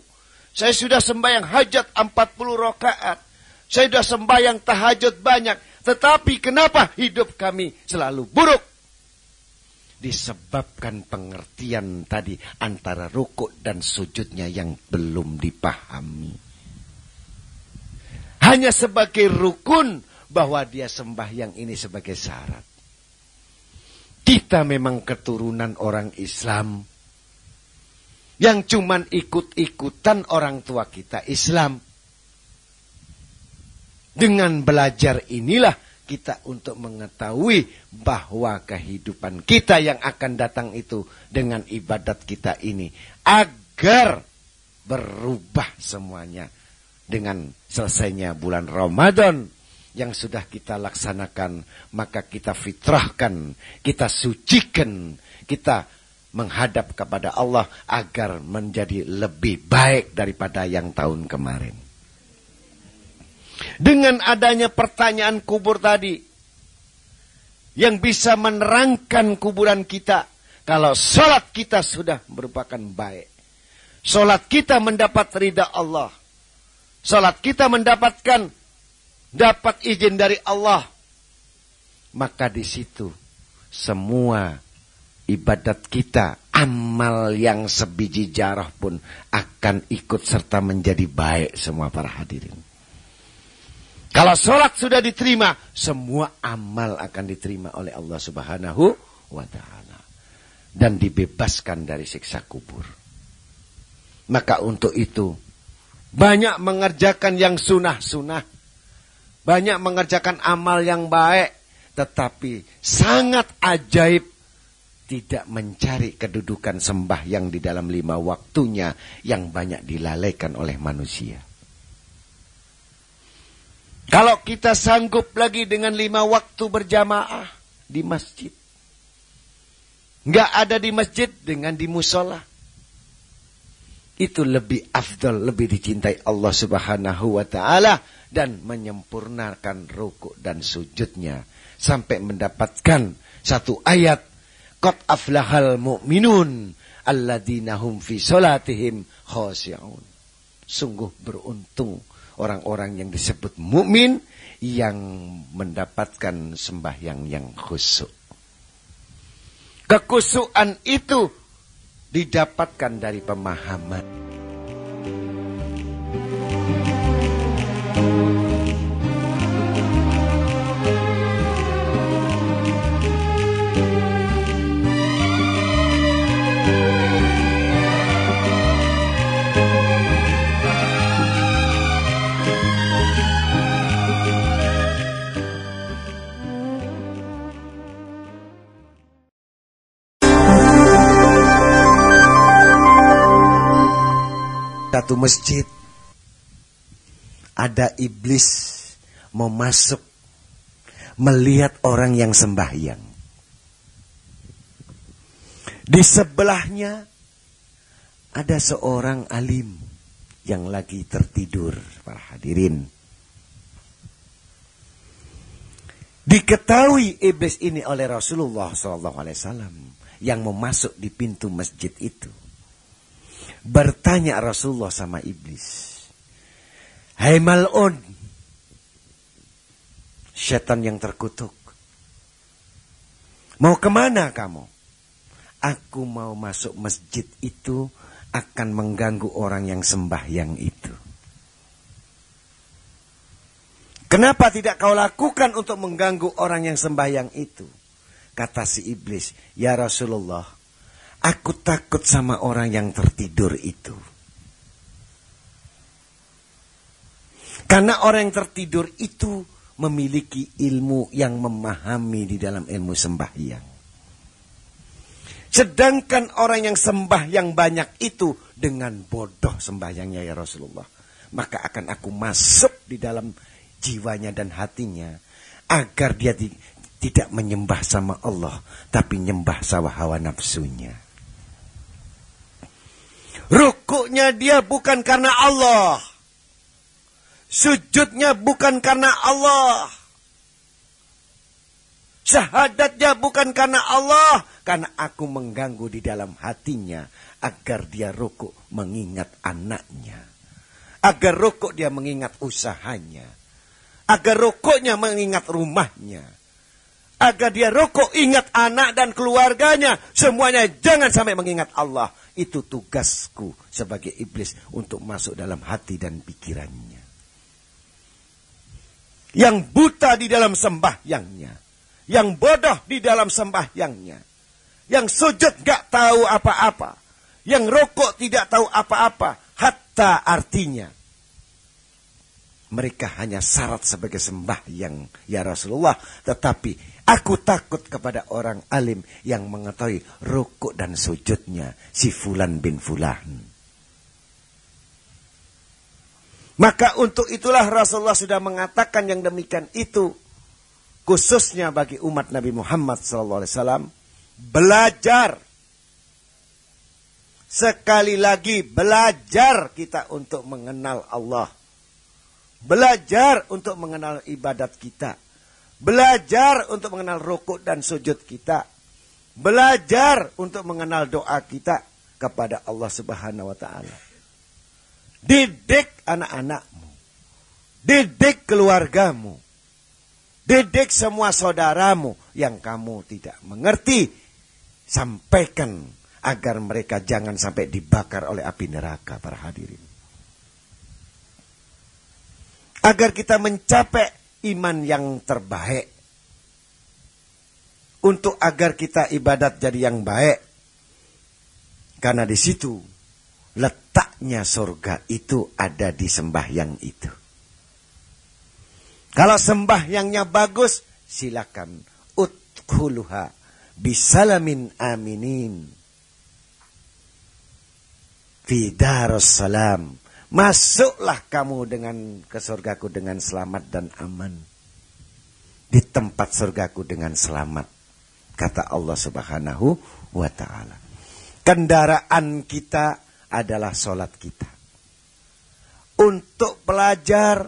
Saya sudah sembahyang hajat 40 rakaat. Saya sudah sembahyang tahajud banyak. Tetapi kenapa hidup kami selalu buruk? Disebabkan pengertian tadi antara rukuk dan sujudnya yang belum dipahami hanya sebagai rukun bahwa dia sembahyang ini sebagai syarat. Kita memang keturunan orang Islam yang cuman ikut-ikutan orang tua kita Islam. Dengan belajar inilah kita untuk mengetahui bahwa kehidupan kita yang akan datang itu dengan ibadat kita ini agar berubah semuanya dengan selesainya bulan Ramadan yang sudah kita laksanakan, maka kita fitrahkan, kita sucikan, kita menghadap kepada Allah agar menjadi lebih baik daripada yang tahun kemarin. Dengan adanya pertanyaan kubur tadi, yang bisa menerangkan kuburan kita, kalau sholat kita sudah merupakan baik. Sholat kita mendapat ridha Allah salat kita mendapatkan dapat izin dari Allah, maka di situ semua ibadat kita amal yang sebiji jarah pun akan ikut serta menjadi baik semua para hadirin. Kalau sholat sudah diterima, semua amal akan diterima oleh Allah subhanahu wa ta'ala. Dan dibebaskan dari siksa kubur. Maka untuk itu, banyak mengerjakan yang sunah-sunah. Banyak mengerjakan amal yang baik. Tetapi sangat ajaib tidak mencari kedudukan sembah yang di dalam lima waktunya yang banyak dilalaikan oleh manusia. Kalau kita sanggup lagi dengan lima waktu berjamaah di masjid. Nggak ada di masjid dengan di musola. Itu lebih afdal, lebih dicintai Allah subhanahu wa ta'ala. Dan menyempurnakan rukuk dan sujudnya. Sampai mendapatkan satu ayat. Qad aflahal mu'minun. Alladinahum fi solatihim khosi'un. Sungguh beruntung orang-orang yang disebut mukmin yang mendapatkan sembahyang yang khusyuk. Kekusuan itu didapatkan dari pemahaman. Satu masjid ada iblis mau masuk melihat orang yang sembahyang. Di sebelahnya ada seorang alim yang lagi tertidur, para hadirin. Diketahui iblis ini oleh Rasulullah SAW yang mau masuk di pintu masjid itu. Bertanya Rasulullah sama iblis. Hai mal'un. Setan yang terkutuk. Mau ke mana kamu? Aku mau masuk masjid itu akan mengganggu orang yang sembahyang itu. Kenapa tidak kau lakukan untuk mengganggu orang yang sembahyang itu? Kata si iblis, ya Rasulullah, Aku takut sama orang yang tertidur itu. Karena orang yang tertidur itu memiliki ilmu yang memahami di dalam ilmu sembahyang. Sedangkan orang yang sembahyang banyak itu dengan bodoh sembahyangnya ya Rasulullah. Maka akan aku masuk di dalam jiwanya dan hatinya. Agar dia di, tidak menyembah sama Allah. Tapi nyembah sama hawa nafsunya. Rukuknya dia bukan karena Allah. Sujudnya bukan karena Allah. Syahadatnya bukan karena Allah. Karena aku mengganggu di dalam hatinya. Agar dia rukuk mengingat anaknya. Agar rukuk dia mengingat usahanya. Agar rukuknya mengingat rumahnya. Agar dia rukuk ingat anak dan keluarganya. Semuanya jangan sampai mengingat Allah. Itu tugasku sebagai iblis untuk masuk dalam hati dan pikirannya. Yang buta di dalam sembahyangnya. Yang bodoh di dalam sembahyangnya. Yang sujud gak tahu apa-apa. Yang rokok tidak tahu apa-apa. Hatta artinya. Mereka hanya syarat sebagai sembahyang ya Rasulullah. Tetapi Aku takut kepada orang alim yang mengetahui rukuk dan sujudnya si Fulan bin Fulan. Maka untuk itulah Rasulullah sudah mengatakan yang demikian itu khususnya bagi umat Nabi Muhammad SAW belajar. Sekali lagi belajar kita untuk mengenal Allah. Belajar untuk mengenal ibadat kita Belajar untuk mengenal rukuk dan sujud kita. Belajar untuk mengenal doa kita kepada Allah Subhanahu wa taala. Didik anak-anakmu. Didik keluargamu. Didik semua saudaramu yang kamu tidak mengerti. Sampaikan agar mereka jangan sampai dibakar oleh api neraka para hadirin. Agar kita mencapai iman yang terbaik. Untuk agar kita ibadat jadi yang baik. Karena di situ letaknya surga itu ada di sembahyang itu. Kalau sembahyangnya bagus, silakan udkhuluha bisalamin aminin. Fidaros salam. Masuklah kamu dengan ke surgaku dengan selamat dan aman. Di tempat surgaku dengan selamat. Kata Allah subhanahu wa ta'ala. Kendaraan kita adalah sholat kita. Untuk pelajar,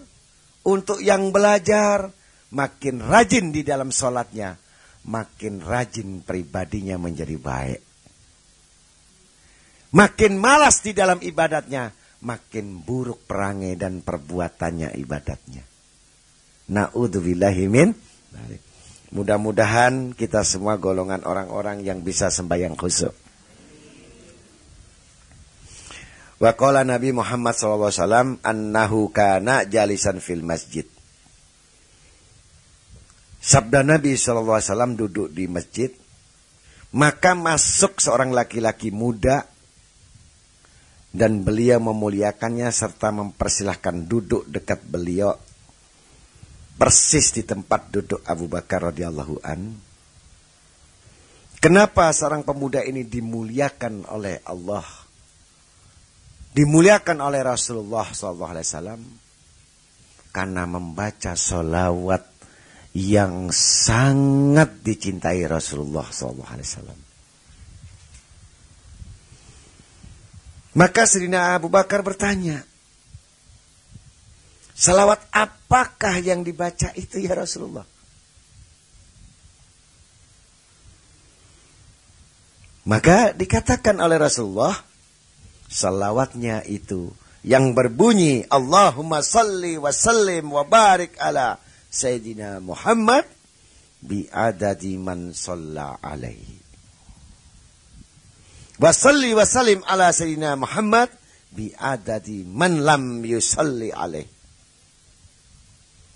untuk yang belajar, makin rajin di dalam sholatnya, makin rajin pribadinya menjadi baik. Makin malas di dalam ibadatnya, makin buruk perangai dan perbuatannya ibadatnya. Na'udzubillahimin. Mudah-mudahan kita semua golongan orang-orang yang bisa sembahyang khusyuk. Wa qala Nabi Muhammad SAW annahu kana jalisan fil masjid. Sabda Nabi SAW duduk di masjid. Maka masuk seorang laki-laki muda dan beliau memuliakannya serta mempersilahkan duduk dekat beliau persis di tempat duduk Abu Bakar radhiyallahu an. Kenapa seorang pemuda ini dimuliakan oleh Allah? Dimuliakan oleh Rasulullah SAW karena membaca solawat yang sangat dicintai Rasulullah SAW. Maka Sayyidina Abu Bakar bertanya, Salawat apakah yang dibaca itu ya Rasulullah? Maka dikatakan oleh Rasulullah, salawatnya itu yang berbunyi Allahumma salli wa sallim wa barik ala Sayyidina Muhammad bi adadi man salla alaihi. Wasalli wasalim ala Sayyidina Muhammad bi adadi man lam yusalli alaih.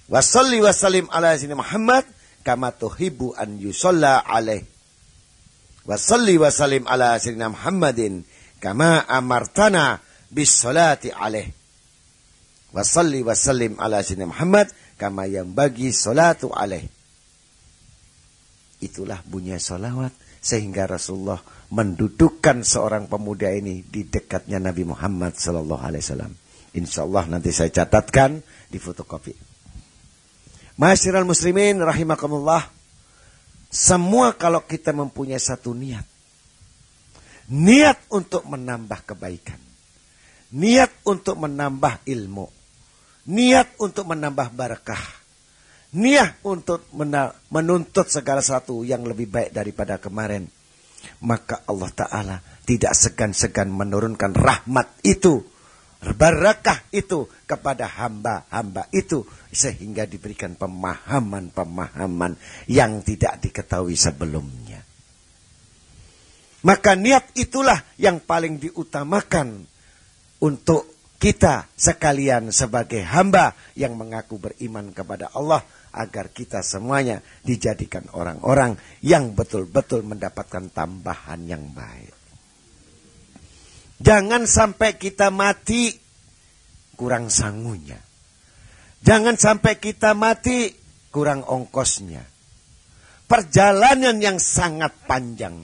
Wasalli wasalim ala Sayyidina Muhammad kama tuhibbu an yusalla alaih. Wasalli wasalim ala Sayyidina Muhammadin kama amartana bis salati alaih. Wasalli wasalim ala Sayyidina Muhammad kama yang bagi salatu alaih. Itulah bunyi salawat sehingga Rasulullah mendudukkan seorang pemuda ini di dekatnya Nabi Muhammad Sallallahu Alaihi Wasallam. Insya Allah nanti saya catatkan di fotokopi. Masyiral muslimin rahimakumullah. Semua kalau kita mempunyai satu niat. Niat untuk menambah kebaikan. Niat untuk menambah ilmu. Niat untuk menambah barakah niat untuk menuntut segala sesuatu yang lebih baik daripada kemarin. Maka Allah Ta'ala tidak segan-segan menurunkan rahmat itu, barakah itu kepada hamba-hamba itu. Sehingga diberikan pemahaman-pemahaman yang tidak diketahui sebelumnya. Maka niat itulah yang paling diutamakan untuk kita sekalian sebagai hamba yang mengaku beriman kepada Allah agar kita semuanya dijadikan orang-orang yang betul-betul mendapatkan tambahan yang baik. Jangan sampai kita mati kurang sangunya. Jangan sampai kita mati kurang ongkosnya. Perjalanan yang sangat panjang.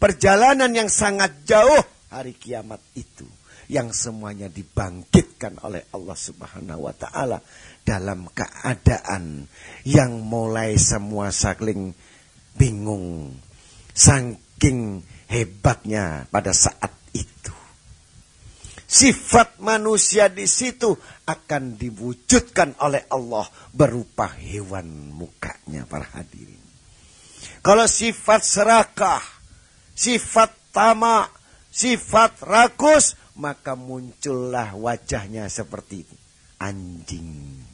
Perjalanan yang sangat jauh hari kiamat itu yang semuanya dibangkitkan oleh Allah Subhanahu wa taala dalam keadaan yang mulai semua saling bingung saking hebatnya pada saat itu. Sifat manusia di situ akan diwujudkan oleh Allah berupa hewan mukanya para hadirin. Kalau sifat serakah, sifat tamak, sifat rakus, maka muncullah wajahnya seperti anjing.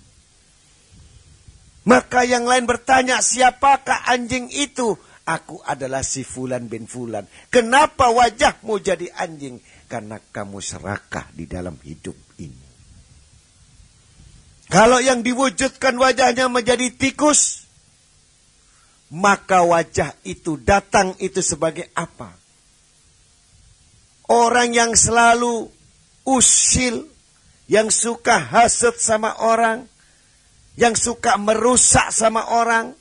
Maka yang lain bertanya, siapakah anjing itu? aku adalah si Fulan bin Fulan. Kenapa wajahmu jadi anjing? Karena kamu serakah di dalam hidup ini. Kalau yang diwujudkan wajahnya menjadi tikus, maka wajah itu datang itu sebagai apa? Orang yang selalu usil, yang suka hasut sama orang, yang suka merusak sama orang,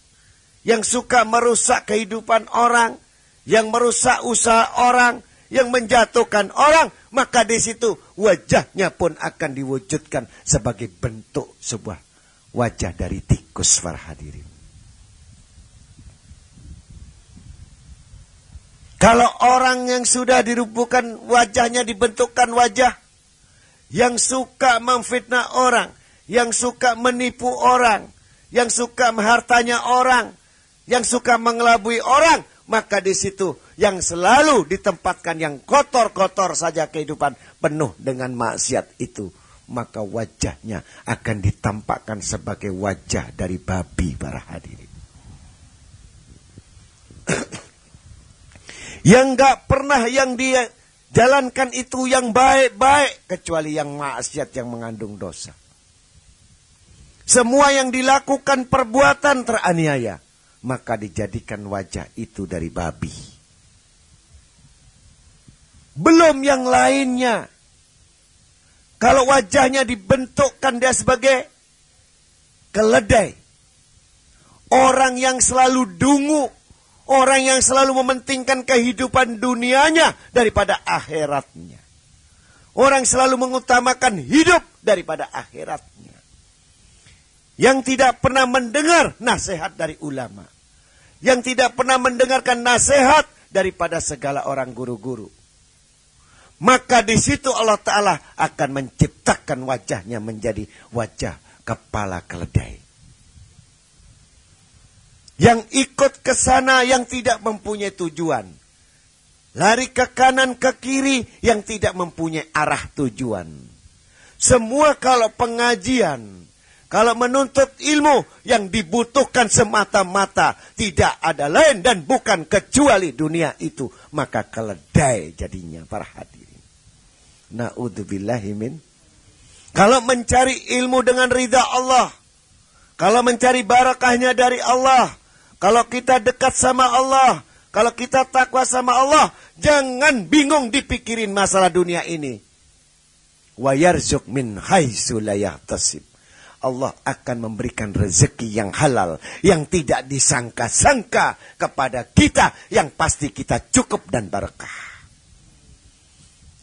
yang suka merusak kehidupan orang, yang merusak usaha orang, yang menjatuhkan orang, maka di situ wajahnya pun akan diwujudkan sebagai bentuk sebuah wajah dari tikus para hadirin. Kalau orang yang sudah dirubuhkan wajahnya dibentukkan wajah yang suka memfitnah orang, yang suka menipu orang, yang suka menghartanya orang, yang suka mengelabui orang, maka di situ yang selalu ditempatkan yang kotor-kotor saja kehidupan penuh dengan maksiat itu, maka wajahnya akan ditampakkan sebagai wajah dari babi para hadirin. Yang gak pernah yang dia jalankan itu yang baik-baik. Kecuali yang maksiat yang mengandung dosa. Semua yang dilakukan perbuatan teraniaya. Maka dijadikan wajah itu dari babi. Belum yang lainnya. Kalau wajahnya dibentukkan dia sebagai keledai. Orang yang selalu dungu Orang yang selalu mementingkan kehidupan dunianya daripada akhiratnya. Orang selalu mengutamakan hidup daripada akhiratnya. Yang tidak pernah mendengar nasihat dari ulama. Yang tidak pernah mendengarkan nasihat daripada segala orang guru-guru. Maka di situ Allah Ta'ala akan menciptakan wajahnya menjadi wajah kepala keledai. Yang ikut ke sana yang tidak mempunyai tujuan. Lari ke kanan ke kiri yang tidak mempunyai arah tujuan. Semua kalau pengajian, kalau menuntut ilmu yang dibutuhkan semata-mata tidak ada lain dan bukan kecuali dunia itu, maka keledai jadinya para hadirin. Naudzubillahimin. Kalau mencari ilmu dengan ridha Allah, kalau mencari barakahnya dari Allah, kalau kita dekat sama Allah, kalau kita takwa sama Allah, jangan bingung dipikirin masalah dunia ini. Wa yarzuk min haitsu Allah akan memberikan rezeki yang halal, yang tidak disangka-sangka kepada kita, yang pasti kita cukup dan berkah.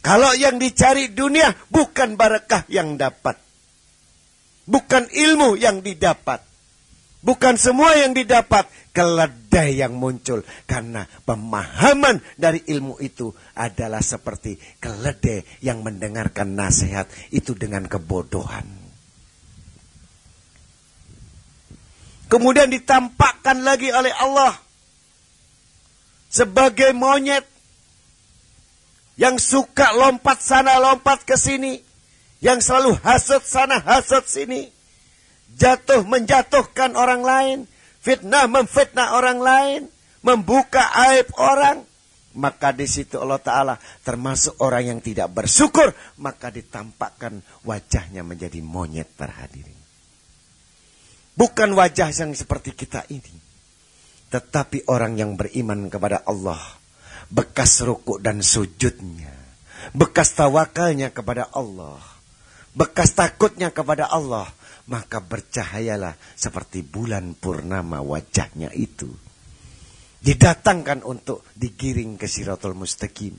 Kalau yang dicari dunia bukan berkah yang dapat. Bukan ilmu yang didapat. Bukan semua yang didapat, keledai yang muncul. Karena pemahaman dari ilmu itu adalah seperti keledai yang mendengarkan nasihat itu dengan kebodohan. Kemudian ditampakkan lagi oleh Allah sebagai monyet yang suka lompat sana lompat ke sini, yang selalu hasut sana hasut sini jatuh menjatuhkan orang lain, fitnah memfitnah orang lain, membuka aib orang, maka di situ Allah Ta'ala termasuk orang yang tidak bersyukur, maka ditampakkan wajahnya menjadi monyet terhadirin. Bukan wajah yang seperti kita ini. Tetapi orang yang beriman kepada Allah. Bekas rukuk dan sujudnya. Bekas tawakalnya kepada Allah. Bekas takutnya kepada Allah maka bercahayalah seperti bulan purnama wajahnya itu. Didatangkan untuk digiring ke Siratul Mustaqim.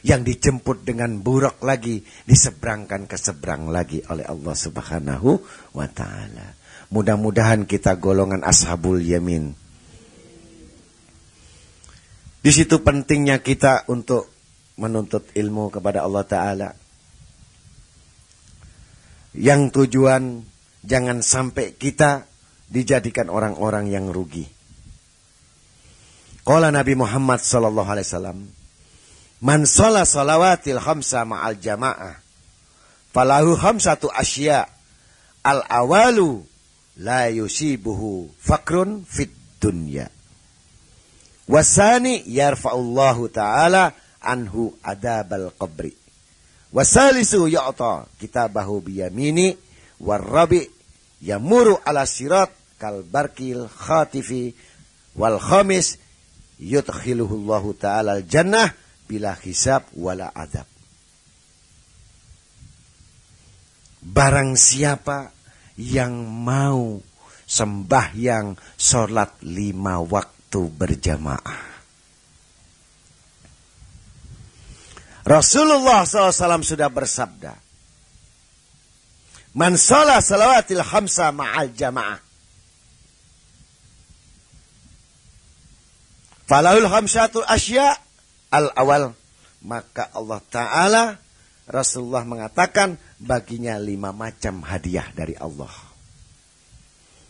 Yang dijemput dengan buruk lagi, diseberangkan ke seberang lagi oleh Allah Subhanahu wa taala. Mudah-mudahan kita golongan ashabul yamin. Di situ pentingnya kita untuk menuntut ilmu kepada Allah taala yang tujuan jangan sampai kita dijadikan orang-orang yang rugi. Qala Nabi Muhammad sallallahu alaihi wasallam, "Man shalla salawatil khamsa ma'al jamaah, falahu khamsatu asya. Al-awalu la yusibuhu fakrun fit dunya." Wasani yarfa'ullahu ta'ala anhu adabal qabri. Wasalisu ya'ta kitabahu biyamini warrabi yamuru ala sirat kal barkil khatifi wal khamis yudkhiluhu Allah taala al jannah bila hisab wala adab. Barang siapa yang mau sembahyang sholat lima waktu berjamaah. Rasulullah SAW sudah bersabda. Man sholat salawatil hamsa ma'al jamaah. Falahul hamsatul asya al awal. Maka Allah Ta'ala Rasulullah mengatakan baginya lima macam hadiah dari Allah.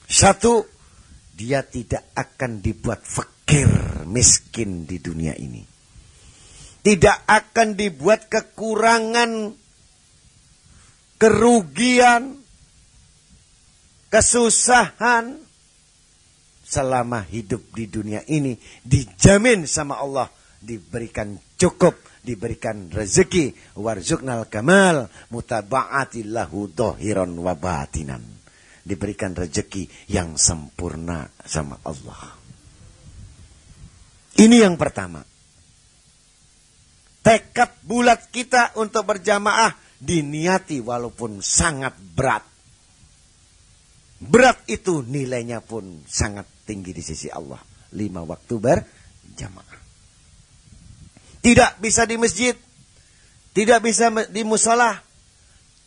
Satu, dia tidak akan dibuat fakir miskin di dunia ini. Tidak akan dibuat kekurangan, kerugian, kesusahan selama hidup di dunia ini dijamin sama Allah diberikan cukup diberikan rezeki warzuknal kamal mutaba'atillahu dohiron wabatinan diberikan rejeki yang sempurna sama Allah. Ini yang pertama. Tekad bulat kita untuk berjamaah diniati walaupun sangat berat. Berat itu nilainya pun sangat tinggi di sisi Allah. Lima waktu berjamaah. Tidak bisa di masjid. Tidak bisa di musola.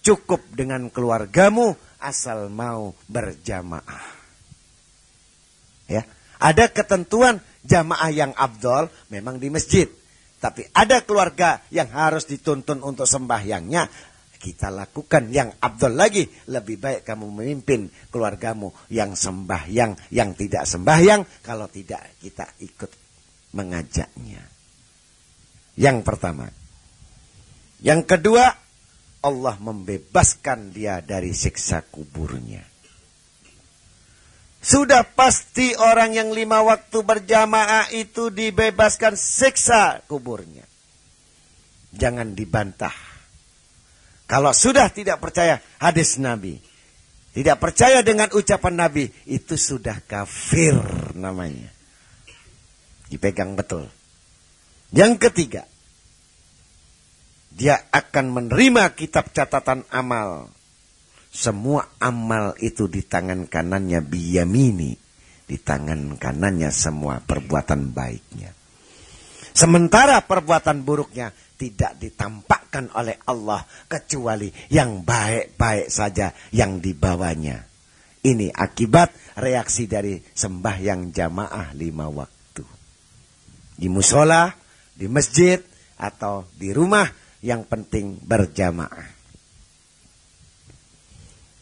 Cukup dengan keluargamu asal mau berjamaah. Ya, ada ketentuan jamaah yang abdol memang di masjid. Tapi ada keluarga yang harus dituntun untuk sembahyangnya. Kita lakukan yang abdol lagi. Lebih baik kamu memimpin keluargamu yang sembahyang, yang tidak sembahyang. Kalau tidak kita ikut mengajaknya. Yang pertama. Yang kedua, Allah membebaskan dia dari siksa kuburnya. Sudah pasti orang yang lima waktu berjamaah itu dibebaskan siksa kuburnya. Jangan dibantah. Kalau sudah tidak percaya hadis Nabi, tidak percaya dengan ucapan Nabi, itu sudah kafir namanya. Dipegang betul. Yang ketiga, dia akan menerima kitab catatan amal. Semua amal itu di tangan kanannya biyamini. Di tangan kanannya semua perbuatan baiknya. Sementara perbuatan buruknya tidak ditampakkan oleh Allah kecuali yang baik-baik saja yang dibawanya. Ini akibat reaksi dari sembahyang jamaah lima waktu. Di musola, di masjid, atau di rumah yang penting berjamaah.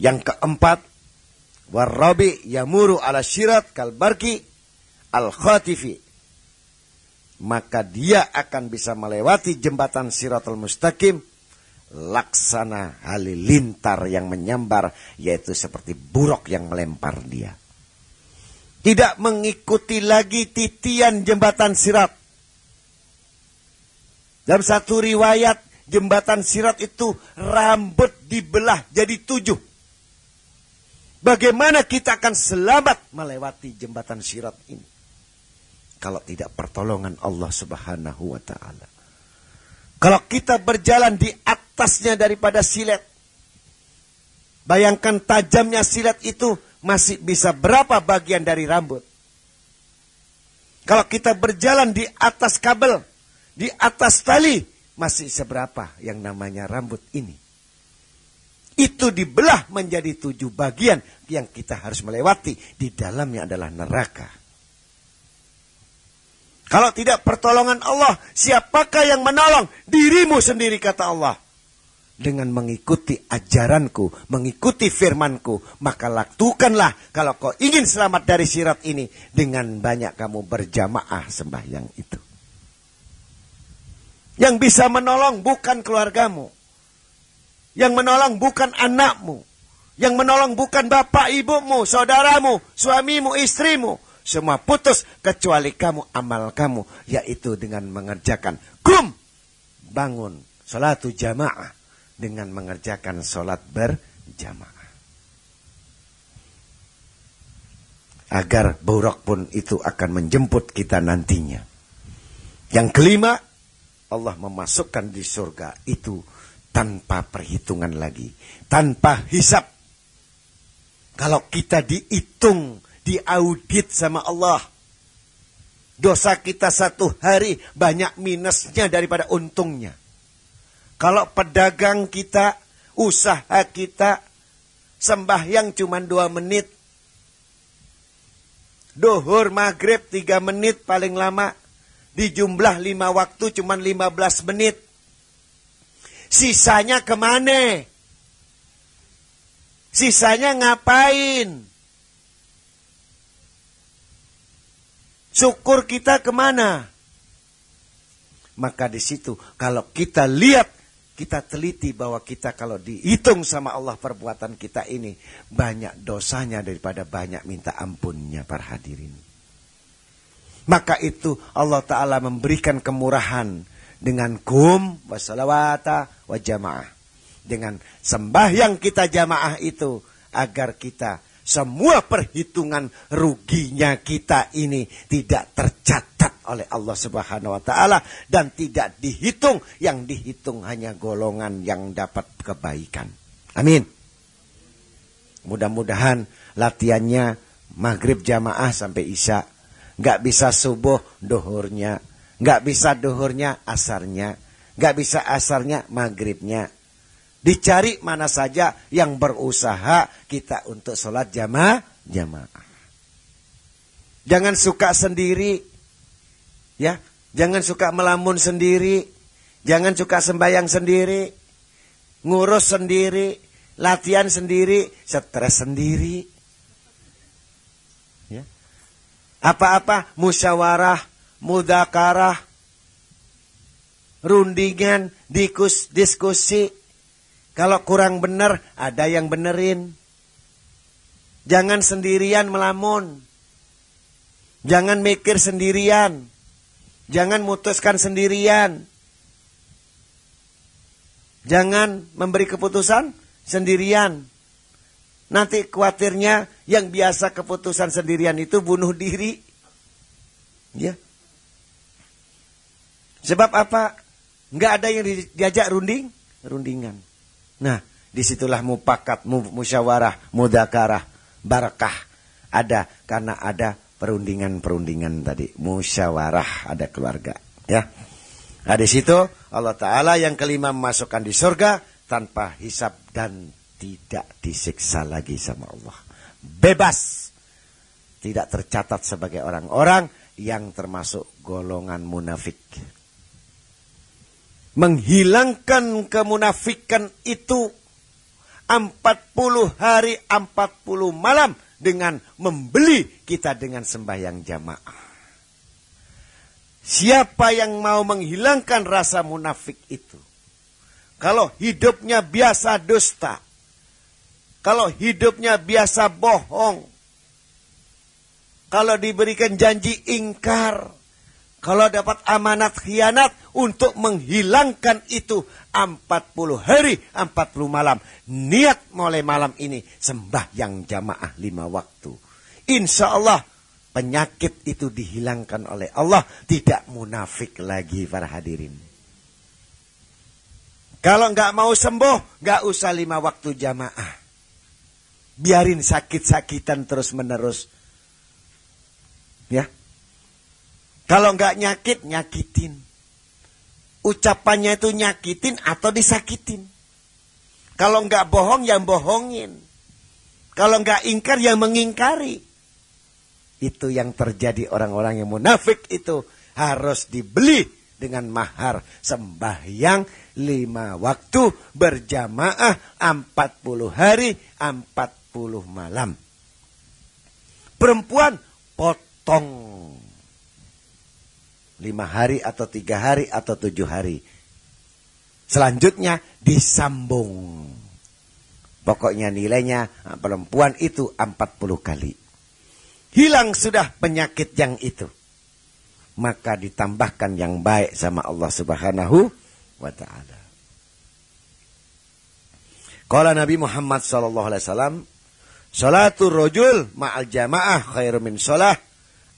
Yang keempat, warabi yamuru ala syirat kalbarki al khatifi. Maka dia akan bisa melewati jembatan siratul mustaqim laksana halilintar yang menyambar yaitu seperti buruk yang melempar dia. Tidak mengikuti lagi titian jembatan sirat. Dalam satu riwayat jembatan sirat itu rambut dibelah jadi tujuh. Bagaimana kita akan selamat melewati jembatan sirat ini? Kalau tidak pertolongan Allah subhanahu wa ta'ala. Kalau kita berjalan di atasnya daripada silet. Bayangkan tajamnya silet itu masih bisa berapa bagian dari rambut. Kalau kita berjalan di atas kabel, di atas tali, masih seberapa yang namanya rambut ini. Itu dibelah menjadi tujuh bagian yang kita harus melewati. Di dalamnya adalah neraka. Kalau tidak pertolongan Allah, siapakah yang menolong? Dirimu sendiri kata Allah. Dengan mengikuti ajaranku, mengikuti firmanku, maka lakukanlah kalau kau ingin selamat dari sirat ini dengan banyak kamu berjamaah sembahyang itu. Yang bisa menolong bukan keluargamu. Yang menolong bukan anakmu. Yang menolong bukan bapak ibumu, saudaramu, suamimu, istrimu. semua putus kecuali kamu amal kamu yaitu dengan mengerjakan kum bangun salat jamaah dengan mengerjakan salat berjamaah. Agar buruk pun itu akan menjemput kita nantinya. Yang kelima, Allah memasukkan di surga itu tanpa perhitungan lagi, tanpa hisap. Kalau kita dihitung, diaudit sama Allah, dosa kita satu hari banyak minusnya daripada untungnya. Kalau pedagang kita, usaha kita, sembahyang cuma dua menit, Duhur maghrib tiga menit paling lama. Di jumlah lima waktu cuma lima belas menit. Sisanya ke mana? Sisanya ngapain? Syukur kita ke mana? Maka di situ kalau kita lihat kita teliti bahwa kita kalau dihitung sama Allah perbuatan kita ini banyak dosanya daripada banyak minta ampunnya para hadirin. Maka itu Allah Ta'ala memberikan kemurahan dengan kum wassalawata wa jamaah. Dengan sembahyang kita jamaah itu agar kita semua perhitungan ruginya kita ini tidak tercatat oleh Allah Subhanahu wa taala dan tidak dihitung, yang dihitung hanya golongan yang dapat kebaikan. Amin. Mudah-mudahan latihannya maghrib jamaah sampai isya. Nggak bisa subuh dohurnya. Nggak bisa dohurnya asarnya. Nggak bisa asarnya maghribnya. Dicari mana saja yang berusaha kita untuk sholat jamaah. jamaah. Jangan suka sendiri Ya, jangan suka melamun sendiri, jangan suka sembayang sendiri, ngurus sendiri, latihan sendiri, stres sendiri. Ya. Apa-apa musyawarah, mudakarah, rundingan, dikus, diskusi. Kalau kurang benar, ada yang benerin. Jangan sendirian melamun. Jangan mikir sendirian. Jangan mutuskan sendirian. Jangan memberi keputusan sendirian. Nanti khawatirnya yang biasa keputusan sendirian itu bunuh diri. Ya. Sebab apa? Enggak ada yang diajak runding, rundingan. Nah, di situlah mupakat, musyawarah, mudakarah, barakah ada karena ada perundingan-perundingan tadi, musyawarah ada keluarga, ya. Nah, di situ Allah taala yang kelima memasukkan di surga tanpa hisap dan tidak disiksa lagi sama Allah. Bebas. Tidak tercatat sebagai orang-orang yang termasuk golongan munafik. Menghilangkan kemunafikan itu 40 hari 40 malam dengan membeli kita dengan sembahyang jamaah. Siapa yang mau menghilangkan rasa munafik itu? Kalau hidupnya biasa dusta, kalau hidupnya biasa bohong, kalau diberikan janji ingkar, kalau dapat amanat khianat untuk menghilangkan itu 40 hari, 40 malam. Niat mulai malam ini sembahyang jamaah lima waktu. Insya Allah penyakit itu dihilangkan oleh Allah. Tidak munafik lagi para hadirin. Kalau nggak mau sembuh, nggak usah lima waktu jamaah. Biarin sakit-sakitan terus menerus. Ya, kalau nggak nyakit, nyakitin. Ucapannya itu nyakitin atau disakitin. Kalau nggak bohong, yang bohongin. Kalau nggak ingkar, yang mengingkari. Itu yang terjadi orang-orang yang munafik itu harus dibeli dengan mahar sembahyang lima waktu berjamaah empat puluh hari empat malam. Perempuan potong lima hari atau tiga hari atau tujuh hari. Selanjutnya disambung. Pokoknya nilainya ah, perempuan itu 40 kali. hilang sudah penyakit yang itu. Maka ditambahkan yang baik sama Allah Subhanahu wa taala. Kala Nabi Muhammad sallallahu alaihi wasallam, "Salatul rajul ma'al jamaah khairu min salah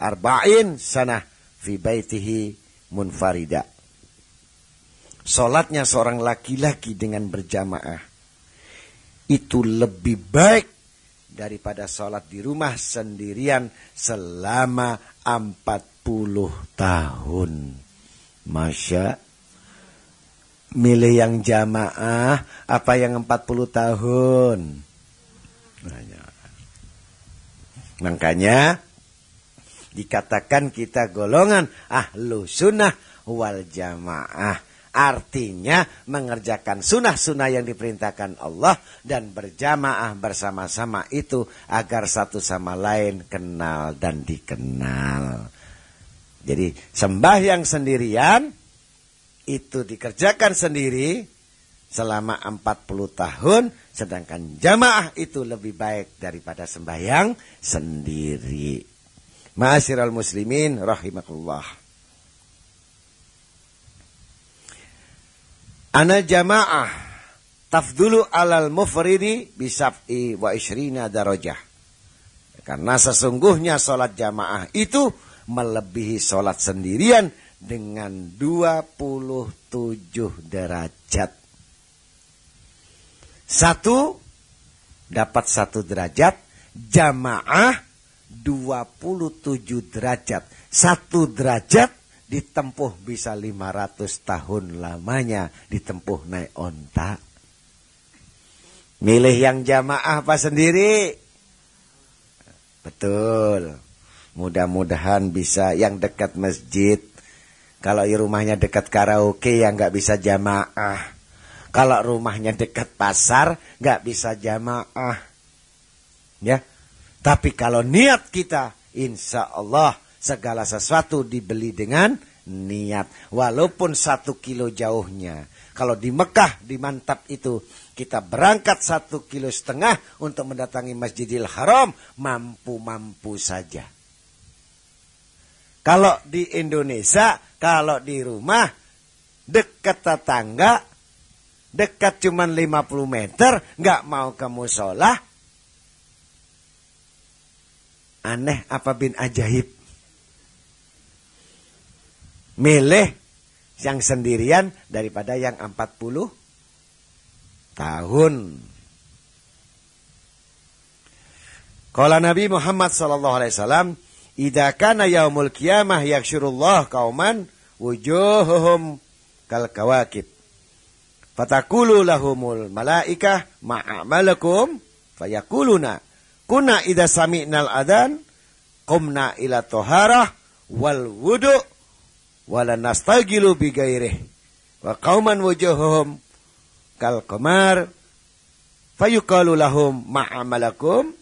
arba'in sanah fi baitihi munfarida." Salatnya seorang laki-laki dengan berjamaah itu lebih baik daripada sholat di rumah sendirian selama 40 tahun. Masya milih yang jamaah apa yang 40 tahun. Makanya dikatakan kita golongan ahlu sunnah wal jamaah Artinya mengerjakan sunnah-sunnah yang diperintahkan Allah dan berjamaah bersama-sama itu agar satu sama lain kenal dan dikenal. Jadi sembahyang sendirian itu dikerjakan sendiri selama 40 tahun sedangkan jamaah itu lebih baik daripada sembahyang sendiri. Ma'asyiral muslimin rahimakumullah. Ana jamaah tafdulu alal mufridi bisaf'i wa ishrina darajah. Karena sesungguhnya sholat jamaah itu melebihi sholat sendirian dengan 27 derajat. Satu, dapat satu derajat, jamaah 27 derajat. Satu derajat ditempuh bisa 500 tahun lamanya ditempuh naik onta. Milih yang jamaah apa sendiri? Betul. Mudah-mudahan bisa yang dekat masjid. Kalau rumahnya dekat karaoke yang nggak bisa jamaah. Kalau rumahnya dekat pasar nggak bisa jamaah. Ya. Tapi kalau niat kita insya Allah segala sesuatu dibeli dengan niat. Walaupun satu kilo jauhnya. Kalau di Mekah, di Mantap itu, kita berangkat satu kilo setengah untuk mendatangi Masjidil Haram, mampu-mampu saja. Kalau di Indonesia, kalau di rumah, dekat tetangga, dekat cuma 50 meter, nggak mau ke musola, aneh apa bin ajaib milih yang sendirian daripada yang 40 tahun. Kala Nabi Muhammad sallallahu alaihi wasallam, "Idza kana yaumul qiyamah yaksyurullah qauman wujuhuhum kal kawakib." Fatakulu lahumul malaikah ma'amalakum fayakuluna. Kunna idza sami'nal adan qumna ila toharah wal wudu' wala nastagilu bi gairih wa qauman wujuhuhum kal qamar fayuqalu lahum ma'amalakum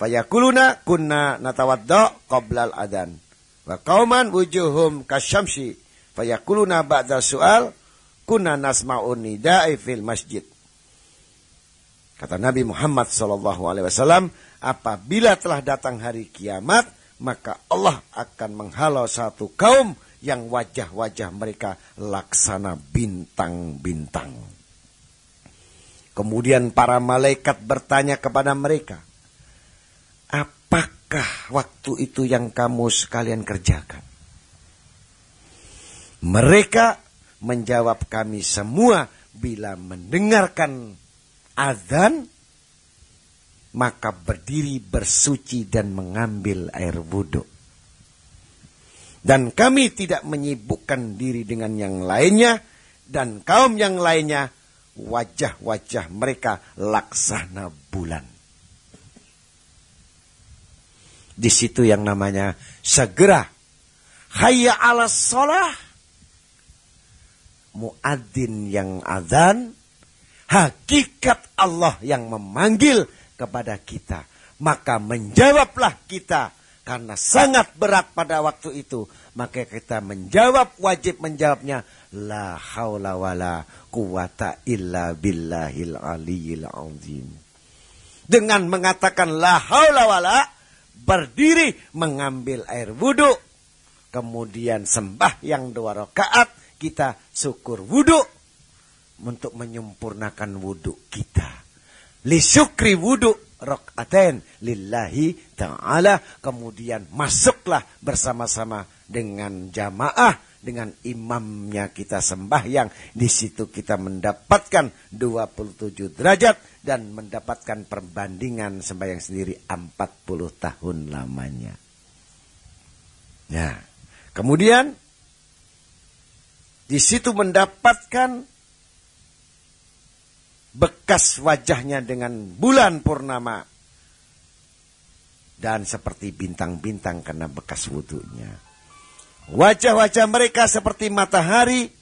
fayakuluna kunna natawadda qabla al-adan wa qauman wujuhum kasyamsi fayakuluna ba'da su'al kunna nasma'un nida'i fil masjid kata Nabi Muhammad sallallahu alaihi wasallam apabila telah datang hari kiamat maka Allah akan menghalau satu kaum yang wajah-wajah mereka laksana bintang-bintang. Kemudian para malaikat bertanya kepada mereka, apakah waktu itu yang kamu sekalian kerjakan? Mereka menjawab kami semua bila mendengarkan azan maka berdiri bersuci dan mengambil air wudhu. Dan kami tidak menyibukkan diri dengan yang lainnya dan kaum yang lainnya wajah-wajah mereka laksana bulan. Di situ yang namanya segera hayya ala sholah muadzin yang azan hakikat Allah yang memanggil kepada kita. Maka menjawablah kita karena sangat berat pada waktu itu. Maka kita menjawab, wajib menjawabnya. La haula wa la quwata illa billahil aliyil azim. Dengan mengatakan la haula wa la, berdiri mengambil air wudhu. Kemudian sembah yang dua rakaat kita syukur wudhu untuk menyempurnakan wudhu kita. Li syukri wudhu rakatain lillahi ta'ala. Kemudian masuklah bersama-sama dengan jamaah dengan imamnya kita sembahyang. Di situ kita mendapatkan 27 derajat dan mendapatkan perbandingan sembahyang sendiri 40 tahun lamanya. Nah, kemudian di situ mendapatkan bekas wajahnya dengan bulan purnama dan seperti bintang-bintang karena bekas wudhunya. Wajah-wajah mereka seperti matahari.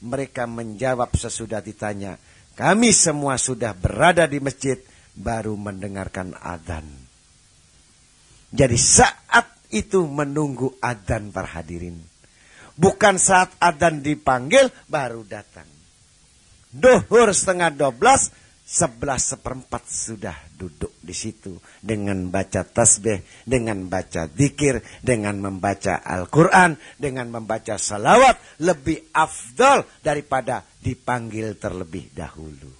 Mereka menjawab sesudah ditanya. Kami semua sudah berada di masjid baru mendengarkan adzan. Jadi saat itu menunggu adzan para hadirin. Bukan saat adzan dipanggil baru datang. Duhur setengah dua belas sebelas seperempat sudah duduk di situ dengan baca tasbih, dengan baca zikir, dengan membaca Al-Quran, dengan membaca salawat lebih afdal daripada dipanggil terlebih dahulu.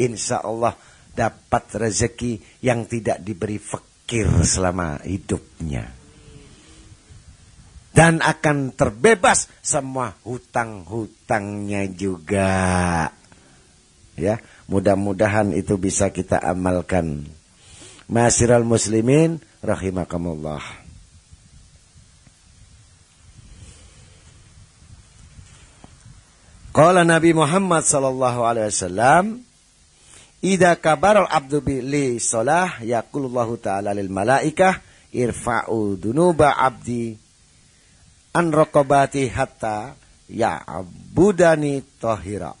Insya Allah dapat rezeki yang tidak diberi fakir selama hidupnya. Dan akan terbebas semua hutang-hutangnya juga. Ya, Mudah-mudahan itu bisa kita amalkan. Masiral muslimin rahimakumullah. Qala Nabi Muhammad sallallahu alaihi wasallam, "Idza kabara al-'abdu bi li shalah yaqulullahu ta'ala lil malaikah irfa'u dunuba 'abdi an raqabati hatta ya'budani tahira."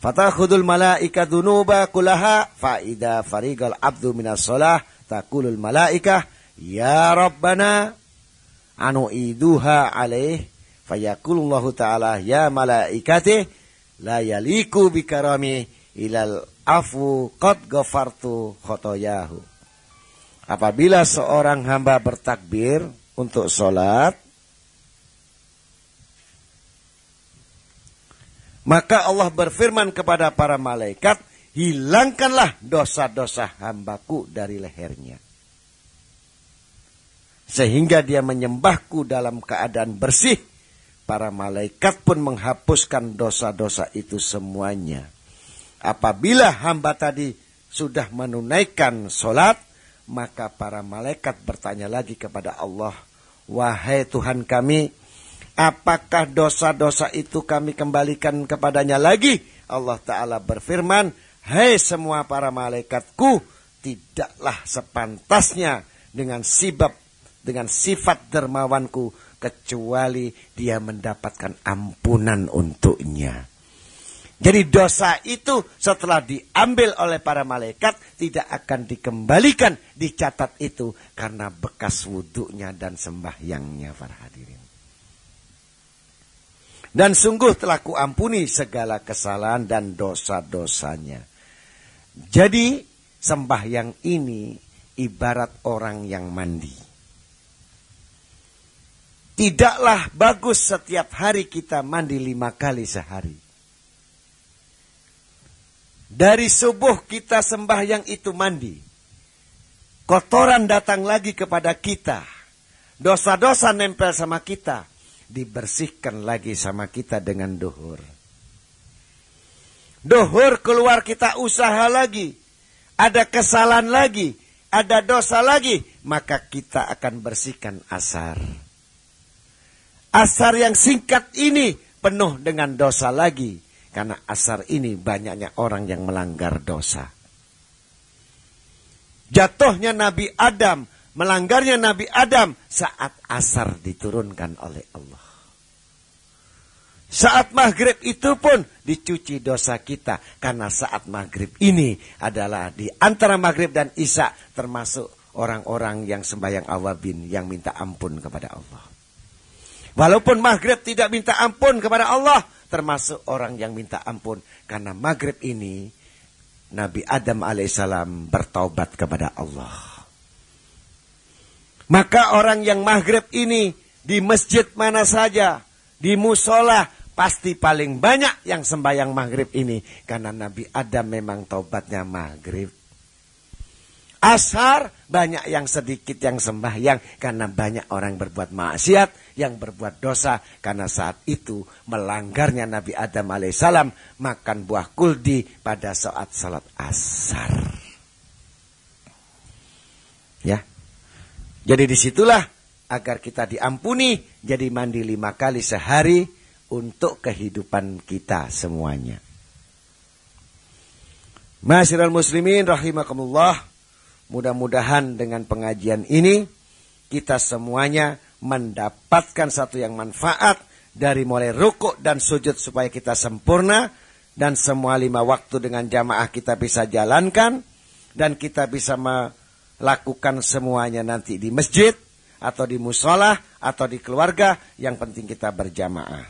Fatakhudul malaika dunuba kulaha fa idza farigal abdu minas shalah taqulul malaikah ya rabbana anu iduha alaih fayaqulullahu ta'ala ya malaikati la yaliku bikarami ilal afu qad ghafartu khotoyahu apabila seorang hamba bertakbir untuk sholat Maka Allah berfirman kepada para malaikat, hilangkanlah dosa-dosa hambaku dari lehernya. Sehingga dia menyembahku dalam keadaan bersih. Para malaikat pun menghapuskan dosa-dosa itu semuanya. Apabila hamba tadi sudah menunaikan sholat, maka para malaikat bertanya lagi kepada Allah, Wahai Tuhan kami, Apakah dosa-dosa itu kami kembalikan kepadanya lagi? Allah Ta'ala berfirman, Hai semua para malaikatku, tidaklah sepantasnya dengan sibab, dengan sifat dermawanku, kecuali dia mendapatkan ampunan untuknya. Jadi dosa itu setelah diambil oleh para malaikat tidak akan dikembalikan, dicatat itu karena bekas wudhunya dan sembahyangnya para hadirin. Dan sungguh telah kuampuni segala kesalahan dan dosa-dosanya. Jadi sembahyang ini ibarat orang yang mandi. Tidaklah bagus setiap hari kita mandi lima kali sehari. Dari subuh kita sembahyang itu mandi. Kotoran datang lagi kepada kita. Dosa-dosa nempel sama kita dibersihkan lagi sama kita dengan duhur. Duhur keluar kita usaha lagi. Ada kesalahan lagi. Ada dosa lagi. Maka kita akan bersihkan asar. Asar yang singkat ini penuh dengan dosa lagi. Karena asar ini banyaknya orang yang melanggar dosa. Jatuhnya Nabi Adam melanggarnya Nabi Adam saat asar diturunkan oleh Allah. Saat maghrib itu pun dicuci dosa kita. Karena saat maghrib ini adalah di antara maghrib dan isya termasuk orang-orang yang sembahyang awabin yang minta ampun kepada Allah. Walaupun maghrib tidak minta ampun kepada Allah, termasuk orang yang minta ampun. Karena maghrib ini Nabi Adam alaihissalam bertaubat kepada Allah. Maka orang yang maghrib ini di masjid mana saja, di musola, pasti paling banyak yang sembahyang maghrib ini. Karena Nabi Adam memang taubatnya maghrib. Asar banyak yang sedikit yang sembahyang karena banyak orang berbuat maksiat, yang berbuat dosa karena saat itu melanggarnya Nabi Adam alaihissalam makan buah kuldi pada saat salat asar. Ya, jadi di situlah agar kita diampuni jadi mandi lima kali sehari untuk kehidupan kita semuanya. Masyiral muslimin rahimakumullah. Mudah-mudahan dengan pengajian ini kita semuanya mendapatkan satu yang manfaat dari mulai rukuk dan sujud supaya kita sempurna dan semua lima waktu dengan jamaah kita bisa jalankan dan kita bisa melakukan semuanya nanti di masjid atau di musola atau di keluarga yang penting kita berjamaah.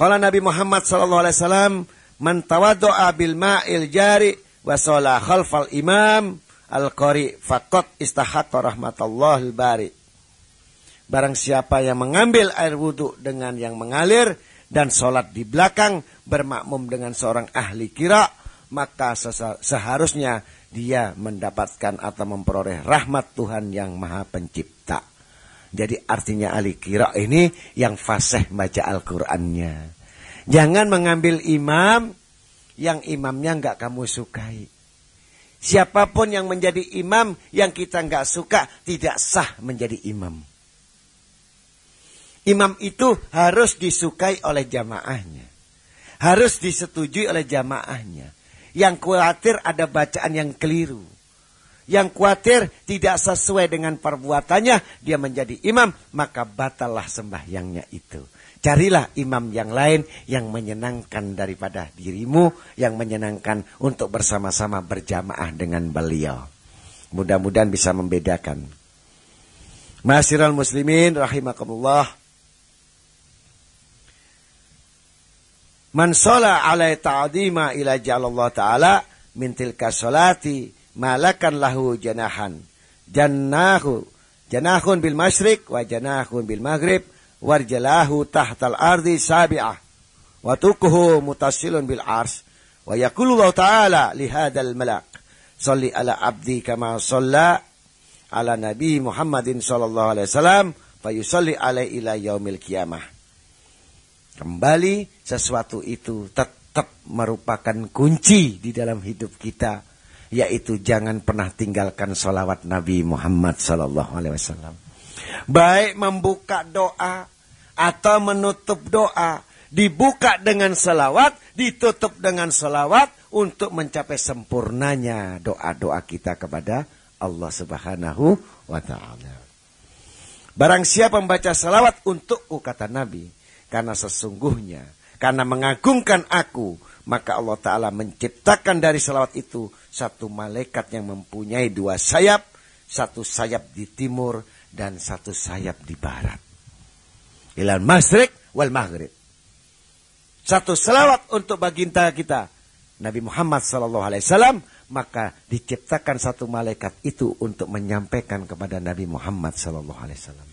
Kalau Nabi Muhammad sallallahu alaihi wasallam man bil ma'il jari wasola khalfal imam al-qari fakot istahaqqa rahmatallahil bari. Barang siapa yang mengambil air wudhu dengan yang mengalir dan sholat di belakang bermakmum dengan seorang ahli kira, maka seharusnya dia mendapatkan atau memperoleh rahmat Tuhan yang maha pencipta. Jadi artinya ahli kira ini yang fasih baca Al-Qur'annya. Jangan mengambil imam yang imamnya nggak kamu sukai. Siapa pun yang menjadi imam yang kita nggak suka tidak sah menjadi imam. Imam itu harus disukai oleh jamaahnya. Harus disetujui oleh jamaahnya. Yang khawatir ada bacaan yang keliru. Yang khawatir tidak sesuai dengan perbuatannya, dia menjadi imam, maka batallah sembahyangnya itu. Carilah imam yang lain yang menyenangkan daripada dirimu, yang menyenangkan untuk bersama-sama berjamaah dengan beliau. Mudah-mudahan bisa membedakan. Masyiral muslimin rahimakumullah. Man shola alai ta'adima ila jalallah ta'ala min tilka sholati malakan lahu janahan. Jannahu janahun bil masyrik wa janahun bil maghrib warjalahu tahtal ardi sabi'ah wa tukuhu mutasilun bil ars wa yaqulu Allah ta'ala li hadzal malak salli ala abdi kama shalla ala nabi Muhammadin sallallahu alaihi wasallam fa yusalli alaihi ila yaumil qiyamah kembali sesuatu itu tetap merupakan kunci di dalam hidup kita yaitu jangan pernah tinggalkan salawat Nabi Muhammad sallallahu alaihi wasallam Baik membuka doa atau menutup doa. Dibuka dengan selawat, ditutup dengan selawat untuk mencapai sempurnanya doa-doa kita kepada Allah subhanahu wa ta'ala. Barang siapa membaca selawat untukku kata Nabi. Karena sesungguhnya, karena mengagungkan aku, maka Allah Ta'ala menciptakan dari selawat itu satu malaikat yang mempunyai dua sayap, satu sayap di timur dan satu sayap di barat. Ilal masrik wal maghrib. Satu selawat untuk baginda kita. Nabi Muhammad sallallahu alaihi wasallam maka diciptakan satu malaikat itu untuk menyampaikan kepada Nabi Muhammad sallallahu alaihi wasallam.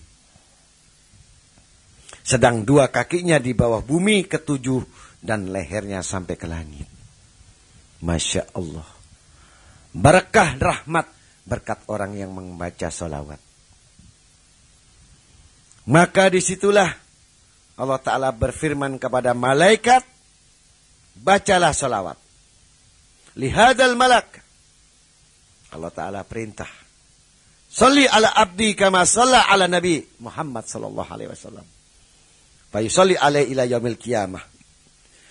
Sedang dua kakinya di bawah bumi ketujuh dan lehernya sampai ke langit. Masya Allah. Berkah rahmat berkat orang yang membaca salawat. Maka di situlah Allah Ta'ala berfirman kepada malaikat, bacalah salawat. Lihadal malak. Allah Ta'ala perintah. Salli ala abdi kama salla ala nabi Muhammad sallallahu alaihi wasallam. Fayusalli alaihi ila qiyamah.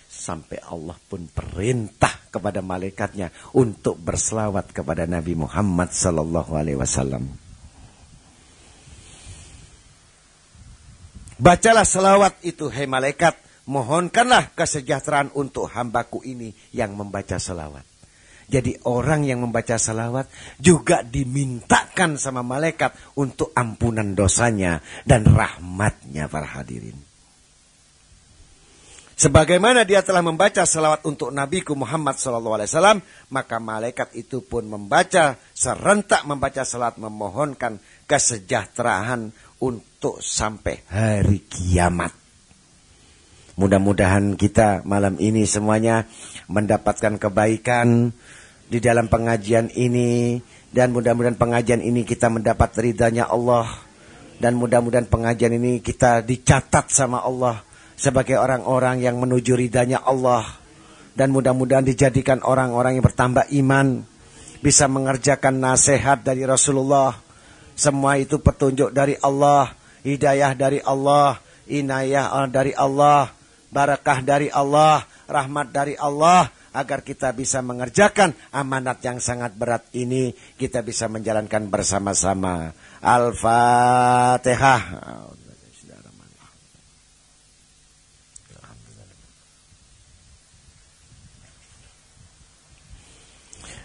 Sampai Allah pun perintah kepada malaikatnya untuk berselawat kepada Nabi Muhammad sallallahu alaihi wasallam. Bacalah selawat itu, hai malaikat. Mohonkanlah kesejahteraan untuk hambaku ini yang membaca selawat. Jadi orang yang membaca selawat juga dimintakan sama malaikat untuk ampunan dosanya dan rahmatnya para hadirin. Sebagaimana dia telah membaca selawat untuk Nabiku Muhammad SAW, maka malaikat itu pun membaca serentak membaca selawat memohonkan kesejahteraan untuk sampai hari kiamat. Mudah-mudahan kita malam ini semuanya mendapatkan kebaikan di dalam pengajian ini dan mudah-mudahan pengajian ini kita mendapat ridhanya Allah dan mudah-mudahan pengajian ini kita dicatat sama Allah sebagai orang-orang yang menuju ridhanya Allah. Dan mudah-mudahan dijadikan orang-orang yang bertambah iman bisa mengerjakan nasihat dari Rasulullah. Semua itu petunjuk dari Allah hidayah dari Allah inayah dari Allah barakah dari Allah rahmat dari Allah agar kita bisa mengerjakan amanat yang sangat berat ini kita bisa menjalankan bersama-sama. Al-Fatihah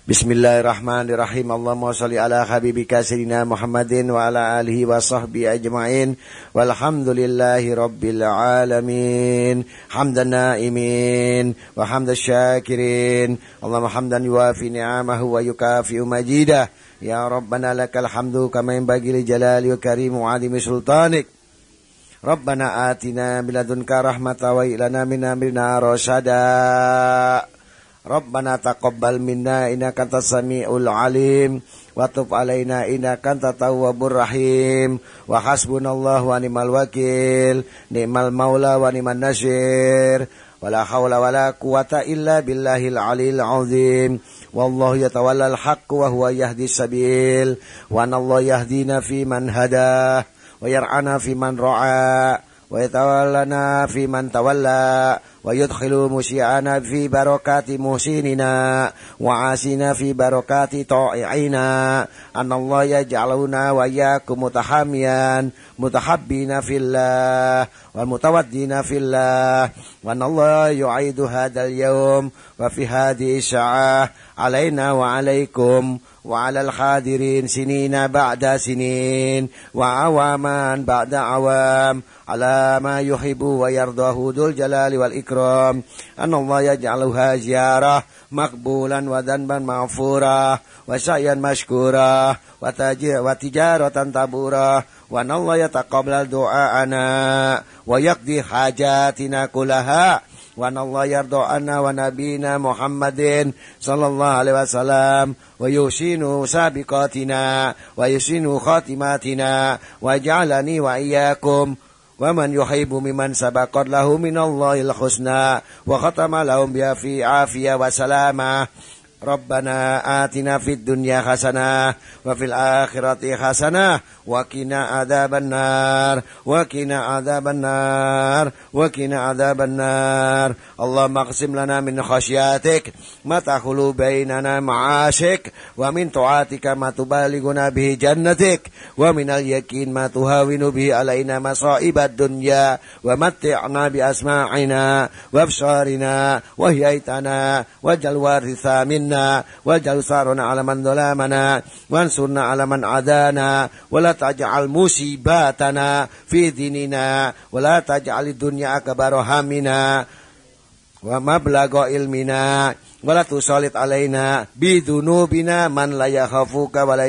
Bismillahirrahmanirrahim. Allahumma salli ala habibika sayyidina Muhammadin wa ala alihi wa sahbihi ajma'in. Walhamdulillahi rabbil alamin. Hamdan naimin wa hamdan syakirin. Allahumma hamdan yuafi ni'amahu wa yukafi majidah. Ya Rabbana lakal hamdu kama yanbaghi li jalali wa karim wa adimi sultanik. Rabbana atina min ladunka rahmatan wa ilana min amrina rasyada. Rabbana taqabbal minna innaka antas samiul alim wa tub alaina innaka antat tawwabur rahim. Wa hasbunallahu wa ni'mal wakil ni'mal maula wa ni'man nasir wala haula wala quwata illa billahil alil azim. Wallahu yatawalla al haqq wa huwa yahdi sabil. Wa anallahu yahdina fi man hada wa yar'ana fi man ra'a wa yatawallana fi man tawalla ويدخل مشيعنا في بركات محسننا وعاسنا في بركات طائعنا أن الله يجعلنا وإياكم متحاميا متحبين في الله والمتودين في الله وأن الله يعيد هذا اليوم وفي هذه الساعة علينا وعليكم وعلى الحاضرين سنين بعد سنين وعواما بعد عوام على ما يحب ويرضاه ذو الجلال والإكرام أن الله يجعلها زيارة مقبولا وذنبا مغفورا وسعيا مشكورا وتجارة تبورا وأن الله يتقبل دعاءنا ويقضي حاجاتنا كلها وأن الله يرضى عنا ونبينا محمد صلى الله عليه وسلم ويحسن سابقاتنا ويحسن خاتماتنا ويجعلني وإياكم ومن يحب ممن سبقت له من الله الحسنى وختم لهم بها في عافية وسلامة Rabbana atina fid dunya hasanah wa fil akhirati hasanah wa qina adzabannar wa qina adzabannar wa qina adzabannar. Allahumma qsim lana min khasyatik ma bainana ma'ashik wa min tu'atika ma tubalighuna bihi jannatik wa min al-yakin ma tuhawinu bihi alaina masa'ibad dunya wa matti'na bi asma'ina wa absarina wa hiyaitana wa jalwarisa min منا واجعل ثارنا على من ظلامنا وانصرنا على من عدانا ولا taj'al musibatana fi dinina wa la taj'al dunya akbar hamina wa mablagha ilmina wa la tusallit alaina bidunubina man la yakhafuka wa la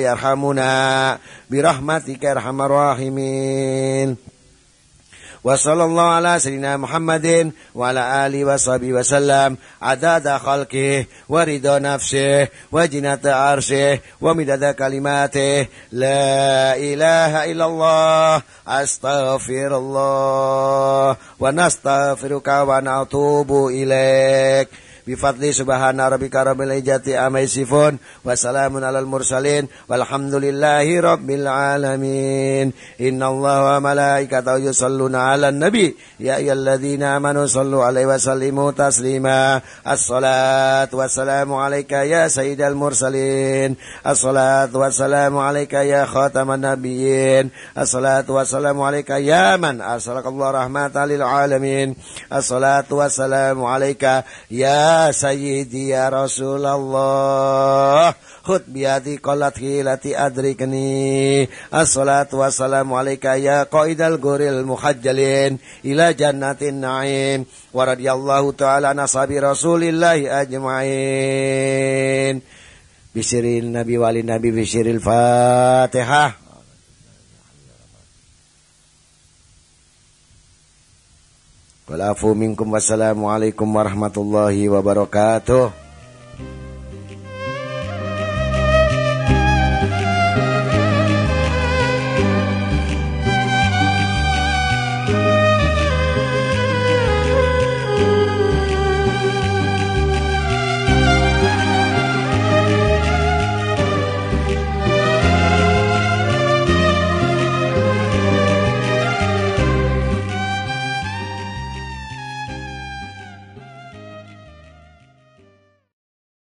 وصلى الله على سيدنا محمد وعلى آله وصحبه وسلم. عدد خلقه ورضا نفسه وجنة عرشه ومدد كلماته. لا إله إلا الله أستغفر الله ونستغفرك ونتوب إليك. Bifadli subhana rabbika rabbil izzati amma yasifun wa salamun alal mursalin walhamdulillahi rabbil alamin. Innallaha wa malaikatahu yusalluna 'alan nabi. Ya ayyuhalladzina amanu sallu 'alaihi wa sallimu taslima. As-salatu wassalamu alayka ya sayyidal mursalin. As-salatu wassalamu alayka ya khataman nabiyyin. As-salatu wassalamu alayka ya man arsalakallahu rahmatan lil alamin. As-salatu wassalamu alayka ya Sayyidi ya Rasulullah. Khud biati qalat hilati adrikni Assalatu wassalamu alaika ya qaidal guril muhajjalin Ila jannatin na'im. Wa radiyallahu ta'ala nasabi rasulillahi ajma'in. Bisiril nabi wali nabi bisiril Walafu minkum wassalamualaikum warahmatullahi wabarakatuh